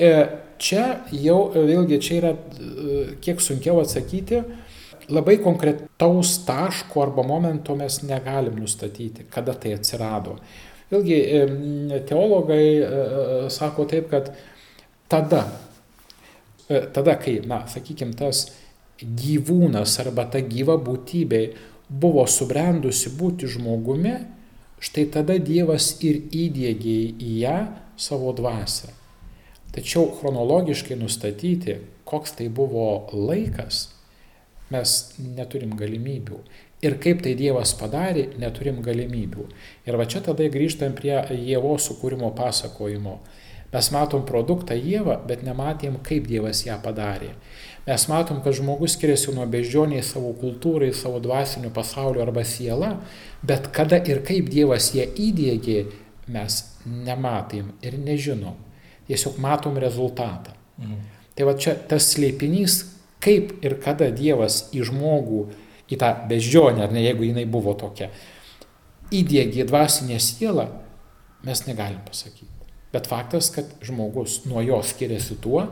E, čia jau vėlgi čia yra e, kiek sunkiau atsakyti, labai konkretaus taško arba momento mes negalim nustatyti, kada tai atsirado. Vėlgi, teologai e, e, sako taip, kad tada, e, tada kai, na, sakykime, tas gyvūnas arba ta gyva būtybė buvo subrendusi būti žmogumi, štai tada Dievas ir įdėgė į ją savo dvasę. Tačiau chronologiškai nustatyti, koks tai buvo laikas, mes neturim galimybių. Ir kaip tai Dievas padarė, neturim galimybių. Ir va čia tada grįžtam prie Dievo sukūrimo pasakojimo. Mes matom produktą Dievą, bet nematėm, kaip Dievas ją padarė. Mes matom, kad žmogus skiriasi nuo beždžioniai savo kultūrai, savo dvasiniu pasauliu arba siela, bet kada ir kaip Dievas ją įdėgė, mes nematėm ir nežinom. Tiesiog matom rezultatą. Mhm. Tai va čia tas slėpinys, kaip ir kada Dievas į žmogų, į tą beždžionę, ar ne jeigu jinai buvo tokia, įdėgė dvasinę sielą, mes negalim pasakyti. Bet faktas, kad žmogus nuo jo skiriasi tuo,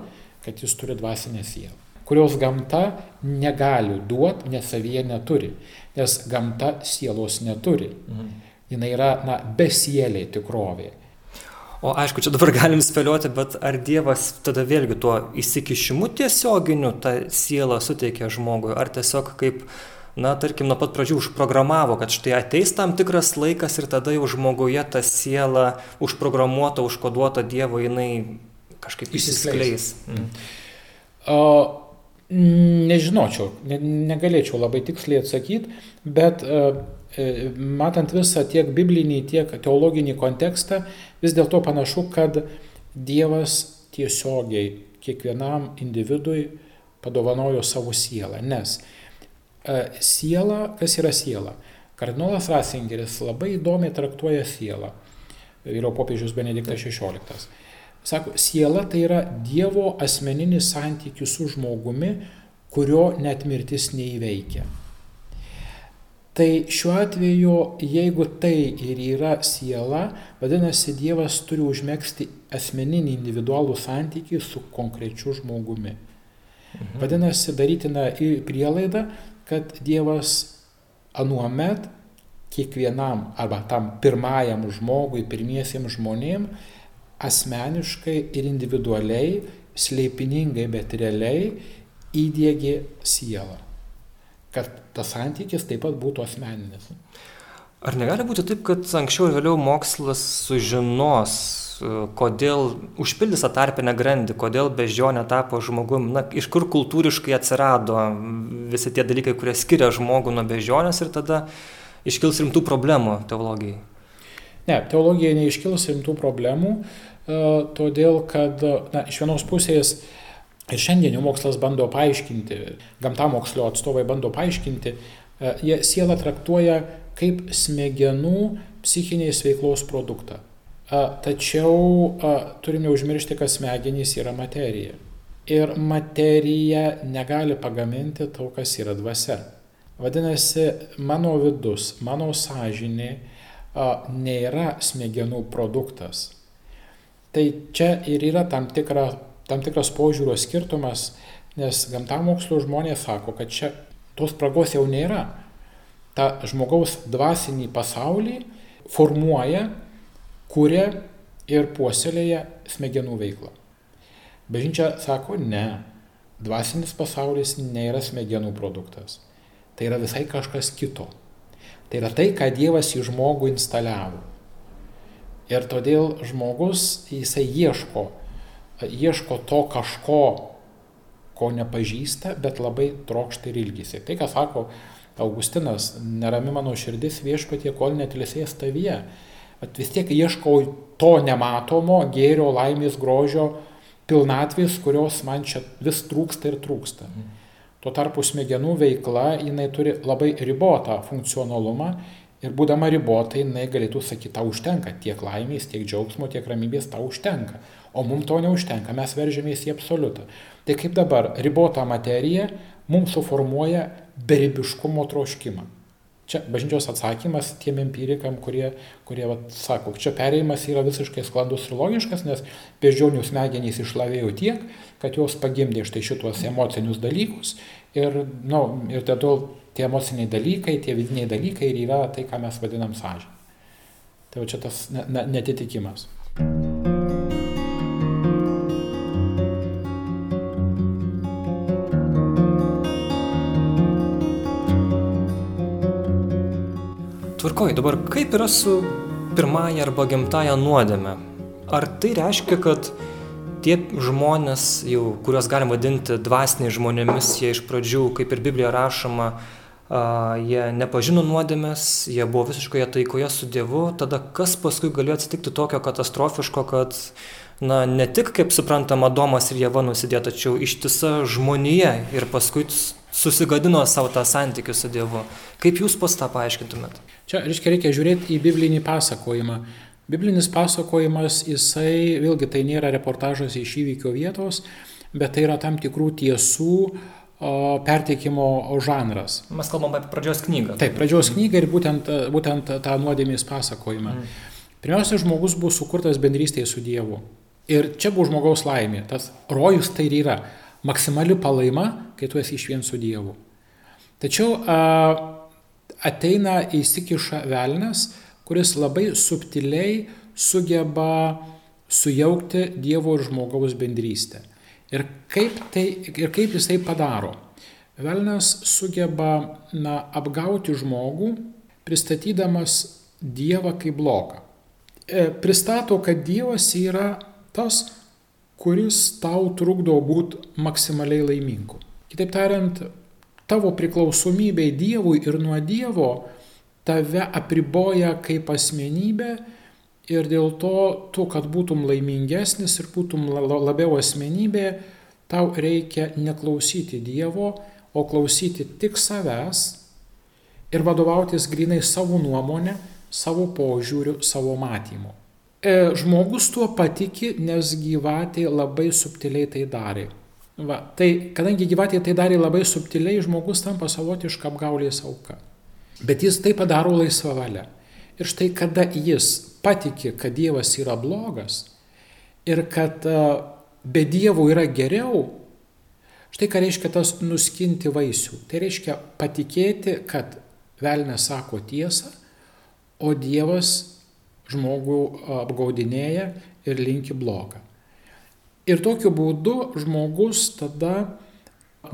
kad jis turi dvasinę sielą, kurios gamta negali duoti, nes savyje neturi, nes gamta sielos neturi. Mhm. Jis yra na, besielė tikrovė. O aišku, čia dabar (laughs) galim spėlioti, bet ar Dievas tada vėlgi tuo įsikišimu tiesioginiu tą sielą suteikė žmogui, ar tiesiog kaip, na, tarkim, nuo pat pradžių užprogramavo, kad štai ateis tam tikras laikas ir tada jau žmoguje ta siela užprogramuota, užkoduota Dievo, jinai kažkaip išsiskleis. Mm. O, nežinočiau, ne, negalėčiau labai tiksliai atsakyti, bet uh, matant visą tiek biblinį, tiek teologinį kontekstą, vis dėlto panašu, kad Dievas tiesiogiai kiekvienam individui padovanojo savo sielą. Nes e, siela, kas yra siela? Kardinolas Ratzingeris labai įdomiai traktuoja sielą. Vyriau popiežius Benediktas XVI. Sako, siela tai yra Dievo asmeninis santykis su žmogumi, kurio net mirtis neįveikia. Tai šiuo atveju, jeigu tai ir yra siela, vadinasi, Dievas turi užmėgsti asmeninį individualų santykį su konkrečiu žmogumi. Mhm. Vadinasi, darytina į prielaidą, kad Dievas anuomet kiekvienam arba tam pirmajam žmogui, pirmiesiems žmonėm asmeniškai ir individualiai, slėpiningai, bet realiai įdėgė sielą. Kad tas santykis taip pat būtų asmeninis. Ar negali būti taip, kad anksčiau ir vėliau mokslas sužinos, e, kodėl užpildys tą tarpinę grandį, kodėl bežionė tapo žmogum, na, iš kur kultūriškai atsirado visi tie dalykai, kurie skiria žmogų nuo bežionės ir tada iškils rimtų problemų teologijai? Ne, teologija neiškils rimtų problemų, e, todėl kad, na, iš vienos pusės ir šiandien jau mokslas bando paaiškinti, gamtamokslio atstovai bando paaiškinti, e, jie sielą traktuoja kaip smegenų psichinės veiklos produktą. Tačiau turime užmiršti, kad smegenys yra materija. Ir materija negali pagaminti to, kas yra dvasia. Vadinasi, mano vidus, mano sąžinė nėra smegenų produktas. Tai čia ir yra tam, tikra, tam tikras požiūrio skirtumas, nes gamtamokslo žmonės sako, kad čia tos spragos jau nėra tą žmogaus dvasinį pasaulį formuoja, kuria ir puoselėja smegenų veiklą. Bažnyčia sako, ne, dvasinis pasaulis nėra smegenų produktas. Tai yra visai kažkas kito. Tai yra tai, ką Dievas į žmogų instaliavo. Ir todėl žmogus, jisai ieško, ieško to kažko, ko nepažįsta, bet labai trokšta ir ilgisi. Tai, ką sako Augustinas, nerami mano širdis viešpatie, kol netilsės tavyje. At vis tiek ieškau to nematomo gėrio, laimės, grožio, pilnatvės, kurios man čia vis trūksta ir trūksta. Tuo tarpu smegenų veikla, jinai turi labai ribotą funkcionalumą ir būdama ribotai, jinai galėtų sakyti, tau užtenka tiek laimės, tiek džiaugsmo, tiek ramybės, tau užtenka. O mums to neužtenka, mes veržėmės į absoliutą. Tai kaip dabar ribota materija mums suformuoja beribiškumo troškimą. Čia bažnyčios atsakymas tiem empirikam, kurie, kurie vat, sako, čia perėjimas yra visiškai sklandus ir logiškas, nes beždžionių smegenys išlavėjo tiek, kad jos pagimdė štai šituos emocinius dalykus ir, nu, ir tada tie emociniai dalykai, tie vidiniai dalykai ir yra tai, ką mes vadinam sąžinė. Tai va čia tas netitikimas. Tvarkoj, dabar kaip yra su pirmąja arba gimtaja nuodėme? Ar tai reiškia, kad tie žmonės, jau, kuriuos galim vadinti dvasiniais žmonėmis, jie iš pradžių, kaip ir Biblija rašoma, jie nepažino nuodėmės, jie buvo visiškoje taikoje su Dievu, tada kas paskui galėjo atsitikti tokio katastrofiško, kad na, ne tik, kaip suprantama, Domas ir Jėva nusidėjo, tačiau ištisa žmonija ir paskui susigadino savo tą santykių su Dievu. Kaip jūs pas tą paaiškintumėt? Čia, reiškia, reikia žiūrėti į biblinį pasakojimą. Biblinis pasakojimas, jisai, vėlgi tai nėra reportažas iš įvykio vietos, bet tai yra tam tikrų tiesų o, perteikimo žanras. Mes kalbam apie pradžios knygą. Taip, pradžios knygą ir būtent, būtent tą nuodėmės pasakojimą. Mm. Pirmiausia, žmogus buvo sukurtas bendrystėje su Dievu. Ir čia buvo žmogaus laimė. Tas rojus tai ir yra maksimali palaima, kai tu esi iš vien su Dievu. Tačiau a, ateina įsikiša velnas, kuris labai subtiliai sugeba sujaukti Dievo ir žmogaus bendrystę. Ir kaip, tai, ir kaip jisai padaro? Velnas sugeba na, apgauti žmogų, pristatydamas Dievą kaip bloką. E, pristato, kad Dievas yra tas, kuris tau trukdo būti maksimaliai laimingu. Kitaip tariant, tavo priklausomybė Dievui ir nuo Dievo tave apriboja kaip asmenybė ir dėl to tu, kad būtum laimingesnis ir būtum labiau asmenybė, tau reikia neklausyti Dievo, o klausyti tik savęs ir vadovautis grinai savo nuomonę, savo požiūriu, savo matymu. E, žmogus tuo patiki, nes gyvatė labai subtiliai tai darė. Va, tai kadangi gyvatė tai darė labai subtiliai, žmogus tampa savotiška apgaulės auka. Bet jis tai padaro laisvą valią. Ir štai kada jis patiki, kad Dievas yra blogas ir kad e, be Dievo yra geriau, štai ką reiškia tas nuskinti vaisių. Tai reiškia patikėti, kad velnės sako tiesą, o Dievas žmogų apgaudinėja ir linki blogą. Ir tokiu būdu žmogus tada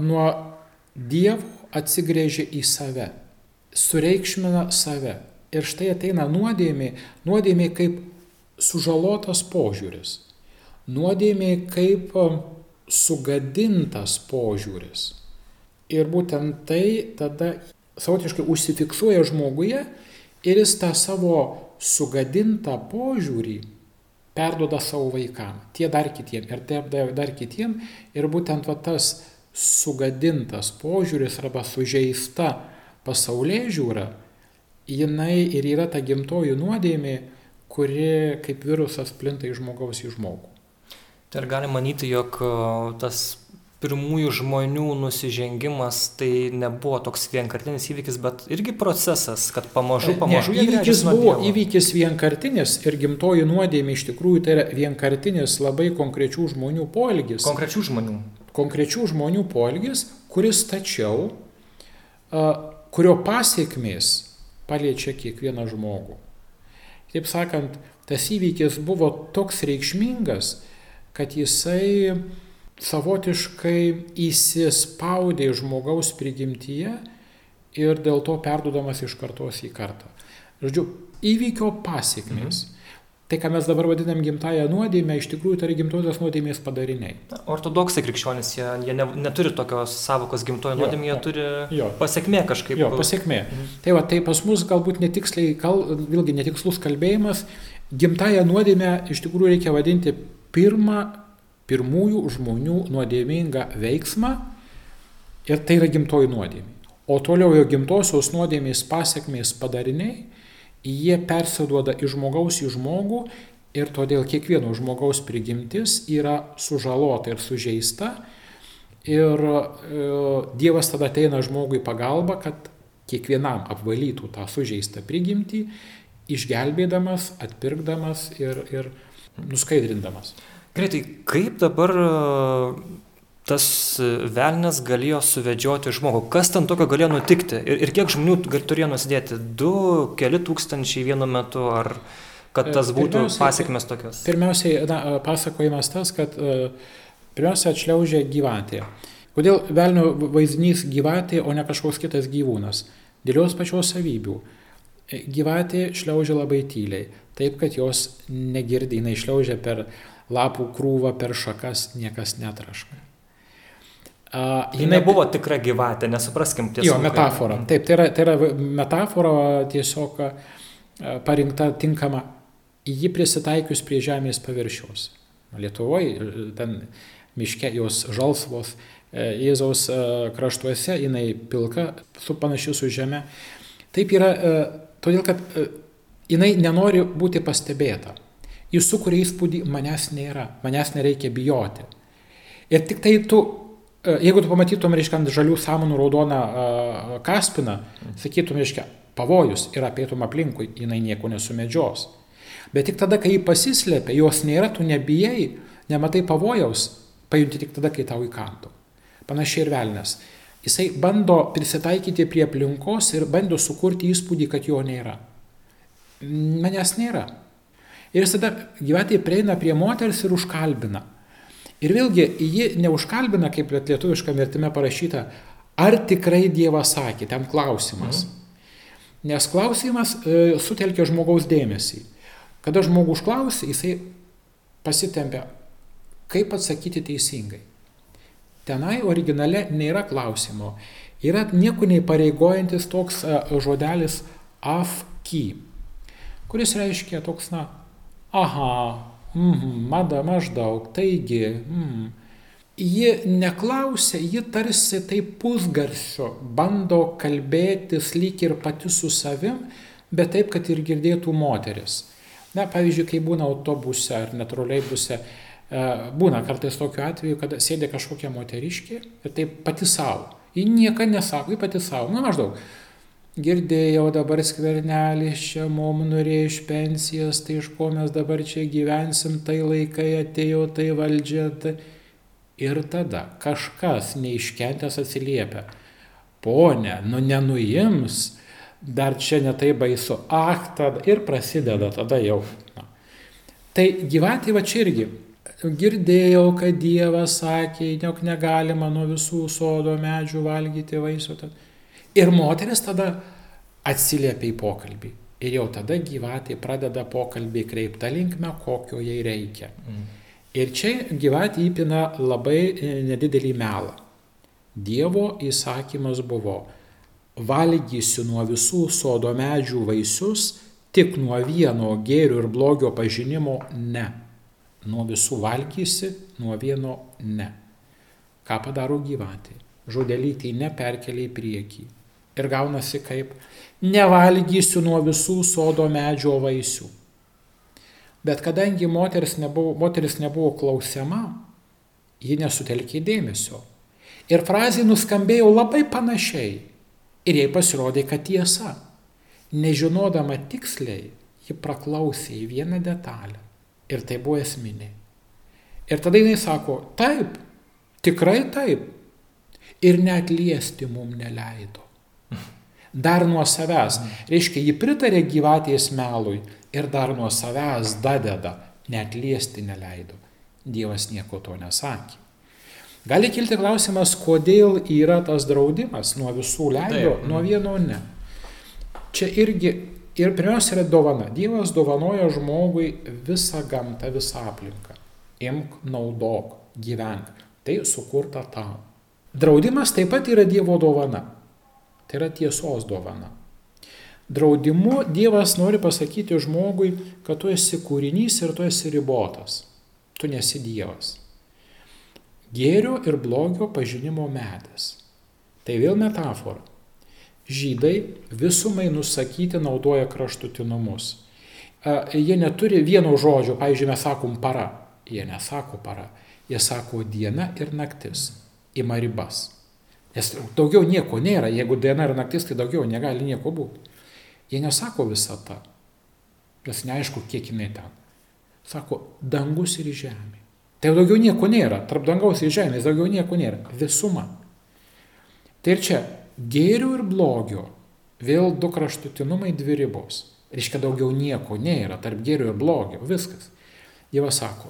nuo Dievo atsigrėžia į save, sureikšmina save. Ir štai ateina nuodėmė, nuodėmė kaip sužalotas požiūris, nuodėmė kaip sugadintas požiūris. Ir būtent tai tada savotiškai užsifiksuoja žmoguje ir jis tą savo sugadintą požiūrį perdoda savo vaikam, tie dar kitiem ir tie dar kitiem. Ir būtent va, tas sugadintas požiūris arba sužeista pasaulyje žiūra, jinai ir yra ta gimtoji nuodėmė, kuri kaip virusas plinta iš žmogaus į žmogų. Tai ar galima manyti, jog tas pirmųjų žmonių nusižengimas tai nebuvo toks vienkartinis įvykis, bet irgi procesas, kad pamažu, pamažu ne, įvykis buvo įvykis vienkartinis ir gimtoji nuodėmė iš tikrųjų tai yra vienkartinis labai konkrečių žmonių poelgis. Konkrečių žmonių. Konkrečių žmonių poelgis, kuris tačiau, kurio pasiekmės paliečia kiekvieną žmogų. Taip sakant, tas įvykis buvo toks reikšmingas, kad jisai savotiškai įsispaudė žmogaus prigimtyje ir dėl to perduodamas iš kartos į kartą. Žodžiu, įvykio pasiekmes. Mhm. Tai, ką mes dabar vadinam gimtają nuodėmę, iš tikrųjų tai yra gimtosios nuodėmės padariniai. Ortodoksai krikščionys, jie, jie ne, neturi tokios savokos gimtojo nuodėmė, jie turi jo. pasiekmė kažkaip. Jo, pasiekmė. Mhm. Tai va, tai pas mus galbūt netiksliai, kal, vėlgi netikslus kalbėjimas, gimtają nuodėmę iš tikrųjų reikia vadinti pirmą pirmųjų žmonių nuodėmingą veiksmą ir tai yra gimtoji nuodėmė. O toliau jo gimtosios nuodėmės pasiekmės padariniai, jie persiduoda iš žmogaus į žmogų ir todėl kiekvieno žmogaus prigimtis yra sužalota ir sužeista. Ir e, Dievas tada ateina žmogui pagalba, kad kiekvienam apvalytų tą sužeistą prigimtį, išgelbėdamas, atpirkdamas ir, ir nuskaidrindamas. Greitai, kaip dabar tas velnas galėjo suvedžioti žmogų? Kas ten tokio galėjo nutikti? Ir, ir kiek žmonių turėjo nusidėti? Du, keli tūkstančiai vienu metu? Ar kad tas e, būtų pasiekmes tokios? Pirmiausiai, na, pasakojimas tas, kad e, pirmiausia atšliaužė gyvatė. Kodėl velnio vaizdinys gyvatė, o ne kažkoks kitas gyvūnas? Dėl jos pačios savybių. Gyvatė šliaužia labai tyliai, taip kad jos negirdi, jinai šliaužia per lapų krūvą per šakas niekas netraška. Uh, jinai buvo tikra gyvatė, nesupraskim tiesiog. Jo, metafora. Taip, tai yra, tai yra metafora tiesiog parinkta tinkama, ji prisitaikius prie žemės paviršiaus. Lietuvoje, ten miške jos žalsvos, Jėzaus kraštuose jinai pilka, su panašiu su žeme. Taip yra, todėl kad jinai nenori būti pastebėta. Jis sukuria įspūdį, manęs nėra, manęs nereikia bijoti. Ir tik tai tu, e, jeigu tu pamatytum, reiškia, ant žalių samanų raudoną uh, kaspiną, sakytum, reiškia, pavojus ir apėtum aplinkui, jinai nieko nesumedžios. Bet tik tada, kai jį pasislėpia, jos nėra, tu nebijai, nematai pavojaus, pajunti tik tada, kai tau įkantų. Panašiai ir velnės. Jisai bando prisitaikyti prie aplinkos ir bando sukurti įspūdį, kad jo nėra. Manęs nėra. Ir jis tada gyvatė prieina prie moters ir užkalbina. Ir vėlgi, ji neužkalbina, kaip lietuviška vertime parašyta, ar tikrai Dievas sakė, ten klausimas. Mhm. Nes klausimas e, sutelkia žmogaus dėmesį. Kada žmogus klausia, jisai pasitempia, kaip atsakyti teisingai. Tenai originale nėra klausimo. Yra nieko neįpareigojantis toks e, žodelis afki, kuris reiškia toks, na, aha, mm, mada maždaug, taigi, mm. Ji neklausia, ji tarsi taip pusgarsiu bando kalbėtis lyg ir pati su savim, bet taip, kad ir girdėtų moteris. Na, pavyzdžiui, kai būna autobuse ar netroleibuse, e, būna kartais tokiu atveju, kad sėdė kažkokia moteriškė ir taip pati savo. Ji nieko nesako, ji pati savo. Na, maždaug. Girdėjau dabar skvernelis čia mum norėjo iš pensijas, tai iš ko mes dabar čia gyvensim, tai laikai atėjo, tai valdžia. Tai... Ir tada kažkas neiškentęs atsiliepia. Pone, nu nenuims dar čia netai baisu, ah, tada ir prasideda tada jau. Na. Tai gyvatė va čia irgi. Girdėjau, kad Dievas sakė, jog negalima nuo visų sodo medžių valgyti vaisių. Ir moteris tada atsiliepia į pokalbį. Ir jau tada gyvatė pradeda pokalbį kreiptą linkmę, kokio jai reikia. Mm. Ir čia gyvatė įpina labai e, nedidelį melą. Dievo įsakymas buvo valgysiu nuo visų sodo medžių vaisius, tik nuo vieno gėrio ir blogio pažinimo ne. Nuo visų valgysi, nuo vieno ne. Ką padaro gyvatė? Žodelytį neperkelia į priekį. Ir gaunasi kaip nevalgysiu nuo visų sodo medžio vaisių. Bet kadangi moteris nebuvo, moteris nebuvo klausiama, ji nesutelkė dėmesio. Ir frazė nuskambėjo labai panašiai. Ir jai pasirodė, kad tiesa. Nežinodama tiksliai, ji praklausė į vieną detalę. Ir tai buvo esminė. Ir tada jinai sako, taip, tikrai taip. Ir net liesti mum neleido. Dar nuo savęs. Reiškia, ji pritarė gyvatės melui ir dar nuo savęs dadeda, net liesti neleido. Dievas nieko to nesakė. Gali kilti klausimas, kodėl yra tas draudimas nuo visų leido, Taip. nuo vieno ne. Čia irgi, ir pirmiausia yra dovana. Dievas dovanoja žmogui visą gamtą, visą aplinką. Imk, naudok, gyvenk. Tai sukurta tau. Draudimas taip pat yra Dievo dovana. Tai yra tiesos dovana. Draudimu Dievas nori pasakyti žmogui, kad tu esi kūrinys ir tu esi ribotas. Tu nesi Dievas gėrio ir blogio pažinimo metas. Tai vėl metafora. Žydai visumai nusakyti naudoja kraštutinumus. Jie neturi vieno žodžio, pavyzdžiui, mes sakom para. Jie nesako para, jie sako diena ir naktis. Ima ribas. Nes daugiau nieko nėra, jeigu diena ir naktis, tai daugiau negali nieko būti. Jie nesako visata, nes neaišku, kiek jinai ten. Sako dangus ir žemė. Tai daugiau nieko nėra. Tarp dangaus ir žemės daugiau nieko nėra. Visuma. Tai ir čia gėrių ir blogio vėl du kraštutinumai, dvi ribos. Reiškia, daugiau nieko nėra tarp gėrių ir blogio. Viskas. Dievas sako,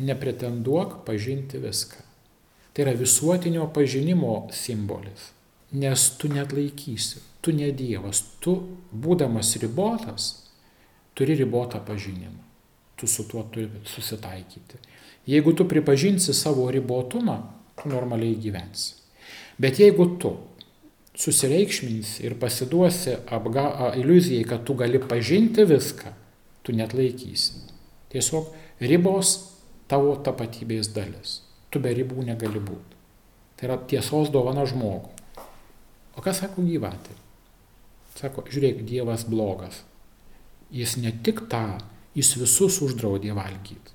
nepretenduok pažinti viską. Tai yra visuotinio pažinimo simbolis. Nes tu net laikysi, tu ne Dievas, tu būdamas ribotas, turi ribotą pažinimą. Tu su tuo turi susitaikyti. Jeigu tu pripažinsi savo ribotumą, tu normaliai gyvensi. Bet jeigu tu susireikšminsi ir pasiduosi apga, iliuzijai, kad tu gali pažinti viską, tu net laikysi. Tiesiog ribos tavo tapatybės dalis. Tu be ribų negali būti. Tai yra tiesos dovana žmogui. O ką sako gyvatė? Sako, žiūrėk, Dievas blogas. Jis ne tik tą, jis visus uždraudė valgyti.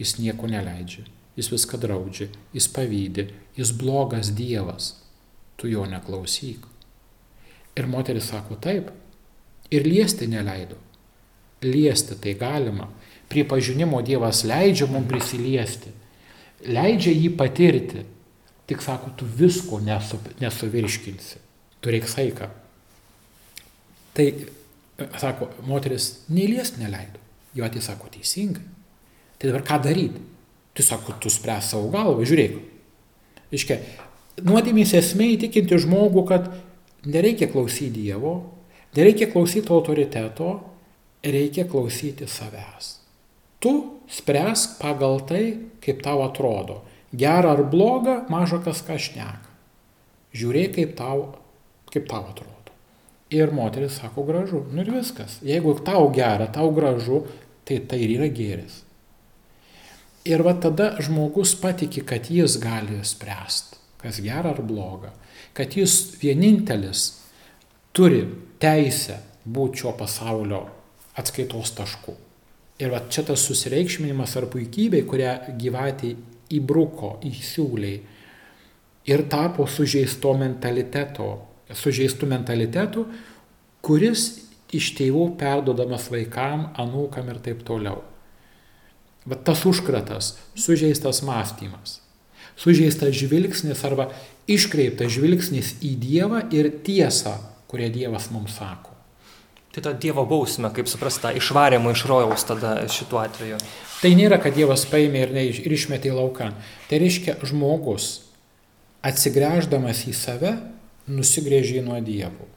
Jis nieko neleidžia, jis viską draudžia, jis pavydė, jis blogas Dievas, tu jo neklausyk. Ir moteris sako taip, ir liesti neleido. Liesti tai galima, pripažinimo Dievas leidžia mums prisiliesti, leidžia jį patirti, tik sako, tu visko nesu, nesuvirškinsi, tu reiks saiką. Tai, sako, moteris neįliest neleido, jo atės sako teisingai. Tai dabar ką daryti? Tu sako, tu spręs savo galvą, žiūrėk. Iškia, nuodėmės esmė įtikinti žmogų, kad nereikia klausyti Dievo, nereikia klausyti autoriteto, reikia klausyti savęs. Tu spręsk pagal tai, kaip tau atrodo. Gerą ar blogą, maža kas ką šneka. Žiūrėk, kaip tau, kaip tau atrodo. Ir moteris sako gražu. Nu ir viskas. Jeigu tau gera, tau gražu, tai tai ir yra gėris. Ir va tada žmogus patiki, kad jis gali spręsti, kas gera ar bloga, kad jis vienintelis turi teisę būti šio pasaulio atskaitos tašku. Ir va čia tas susireikšminimas ar puikybė, kurią gyvatė įbruko, įsiūliai ir tapo sužeisto mentaliteto, sužeistų mentalitetų, kuris iš tėvų perdodamas vaikam, anūkam ir taip toliau. Bet tas užkratas, sužeistas mąstymas, sužeistas žvilgsnis arba iškreiptas žvilgsnis į Dievą ir tiesą, kurie Dievas mums sako. Tai ta Dievo bausmė, kaip suprasta, išvarėma iš rojaus tada šituo atveju. Tai nėra, kad Dievas paėmė ir, ne, ir išmetė į lauką. Tai reiškia, žmogus atsigręždamas į save nusigrėžė nuo Dievo.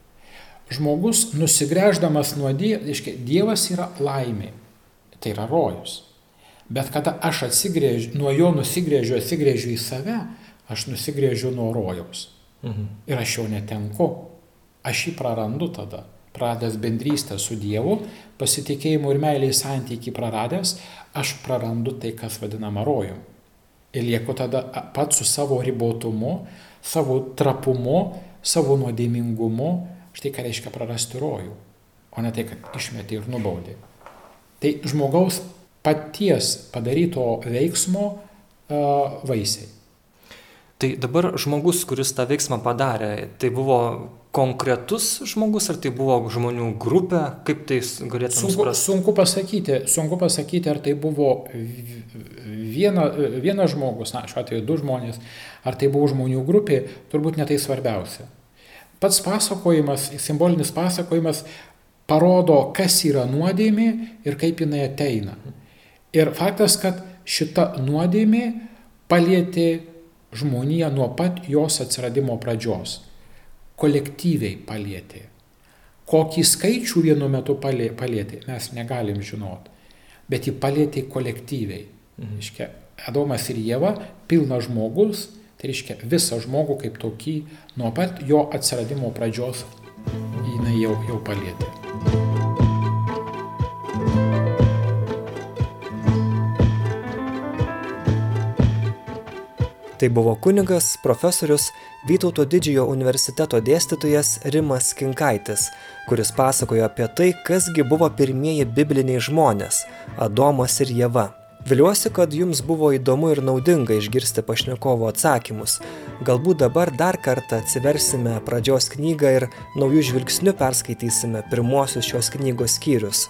Žmogus nusigręždamas nuo Dievo, reiškia, Dievas yra laimė, tai yra rojus. Bet kada aš atsigrėžiu, nuo jo nusigrėžiu, atsigrėžiu į save, aš nusigrėžiu nuo rojaus. Mhm. Ir aš jau netenku. Aš jį prarandu tada praradęs bendrystę su Dievu, pasitikėjimo ir meilės santykiai praradęs, aš prarandu tai, kas vadinama rojum. Ir lieku tada pats su savo ribotumu, savo trapumu, savo nuodėmingumu, štai ką reiškia prarasti rojų, o ne tai, kad išmetė ir nubaudė. Tai žmogaus paties padaryto veiksmo uh, vaisiai. Tai dabar žmogus, kuris tą veiksmą padarė, tai buvo konkretus žmogus, ar tai buvo žmonių grupė, kaip tai galėtume sunku, suprasti? Sunku pasakyti, sunku pasakyti, ar tai buvo viena, vienas žmogus, na, šiuo atveju du žmonės, ar tai buvo žmonių grupė, turbūt netai svarbiausia. Pats pasakojimas, simbolinis pasakojimas parodo, kas yra nuodėmė ir kaip jinai ateina. Ir faktas, kad šita nuodėmė palėtė žmoniją nuo pat jos atsiradimo pradžios kolektyviai palietė. Kokį skaičių vienu metu palėtė, mes negalim žinot, bet jį palėtė kolektyviai. Mhm. Iškia, Adomas ir Jėva, pilnas žmogus, tai reiškia visą žmogų kaip tokį, nuo pat jo atsiradimo pradžios jinai jau, jau palėtė. Tai buvo kunigas, profesorius Vytauto didžiojo universiteto dėstytojas Rimas Kinkaitis, kuris pasakojo apie tai, kasgi buvo pirmieji bibliniai žmonės - Adomas ir Jėva. Viliuosi, kad jums buvo įdomu ir naudinga išgirsti pašnekovo atsakymus. Galbūt dabar dar kartą atsiversime pradžios knygą ir naujų žvilgsnių perskaitysime pirmosius šios knygos skyrius.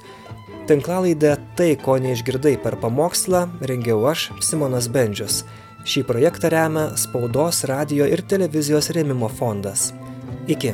Tinklalaidę Tai, ko neišgirdai per pamokslą, rengiau aš, Simonas Bendžius. Šį projektą remia Spaudos, radio ir televizijos rėmimo fondas. Iki.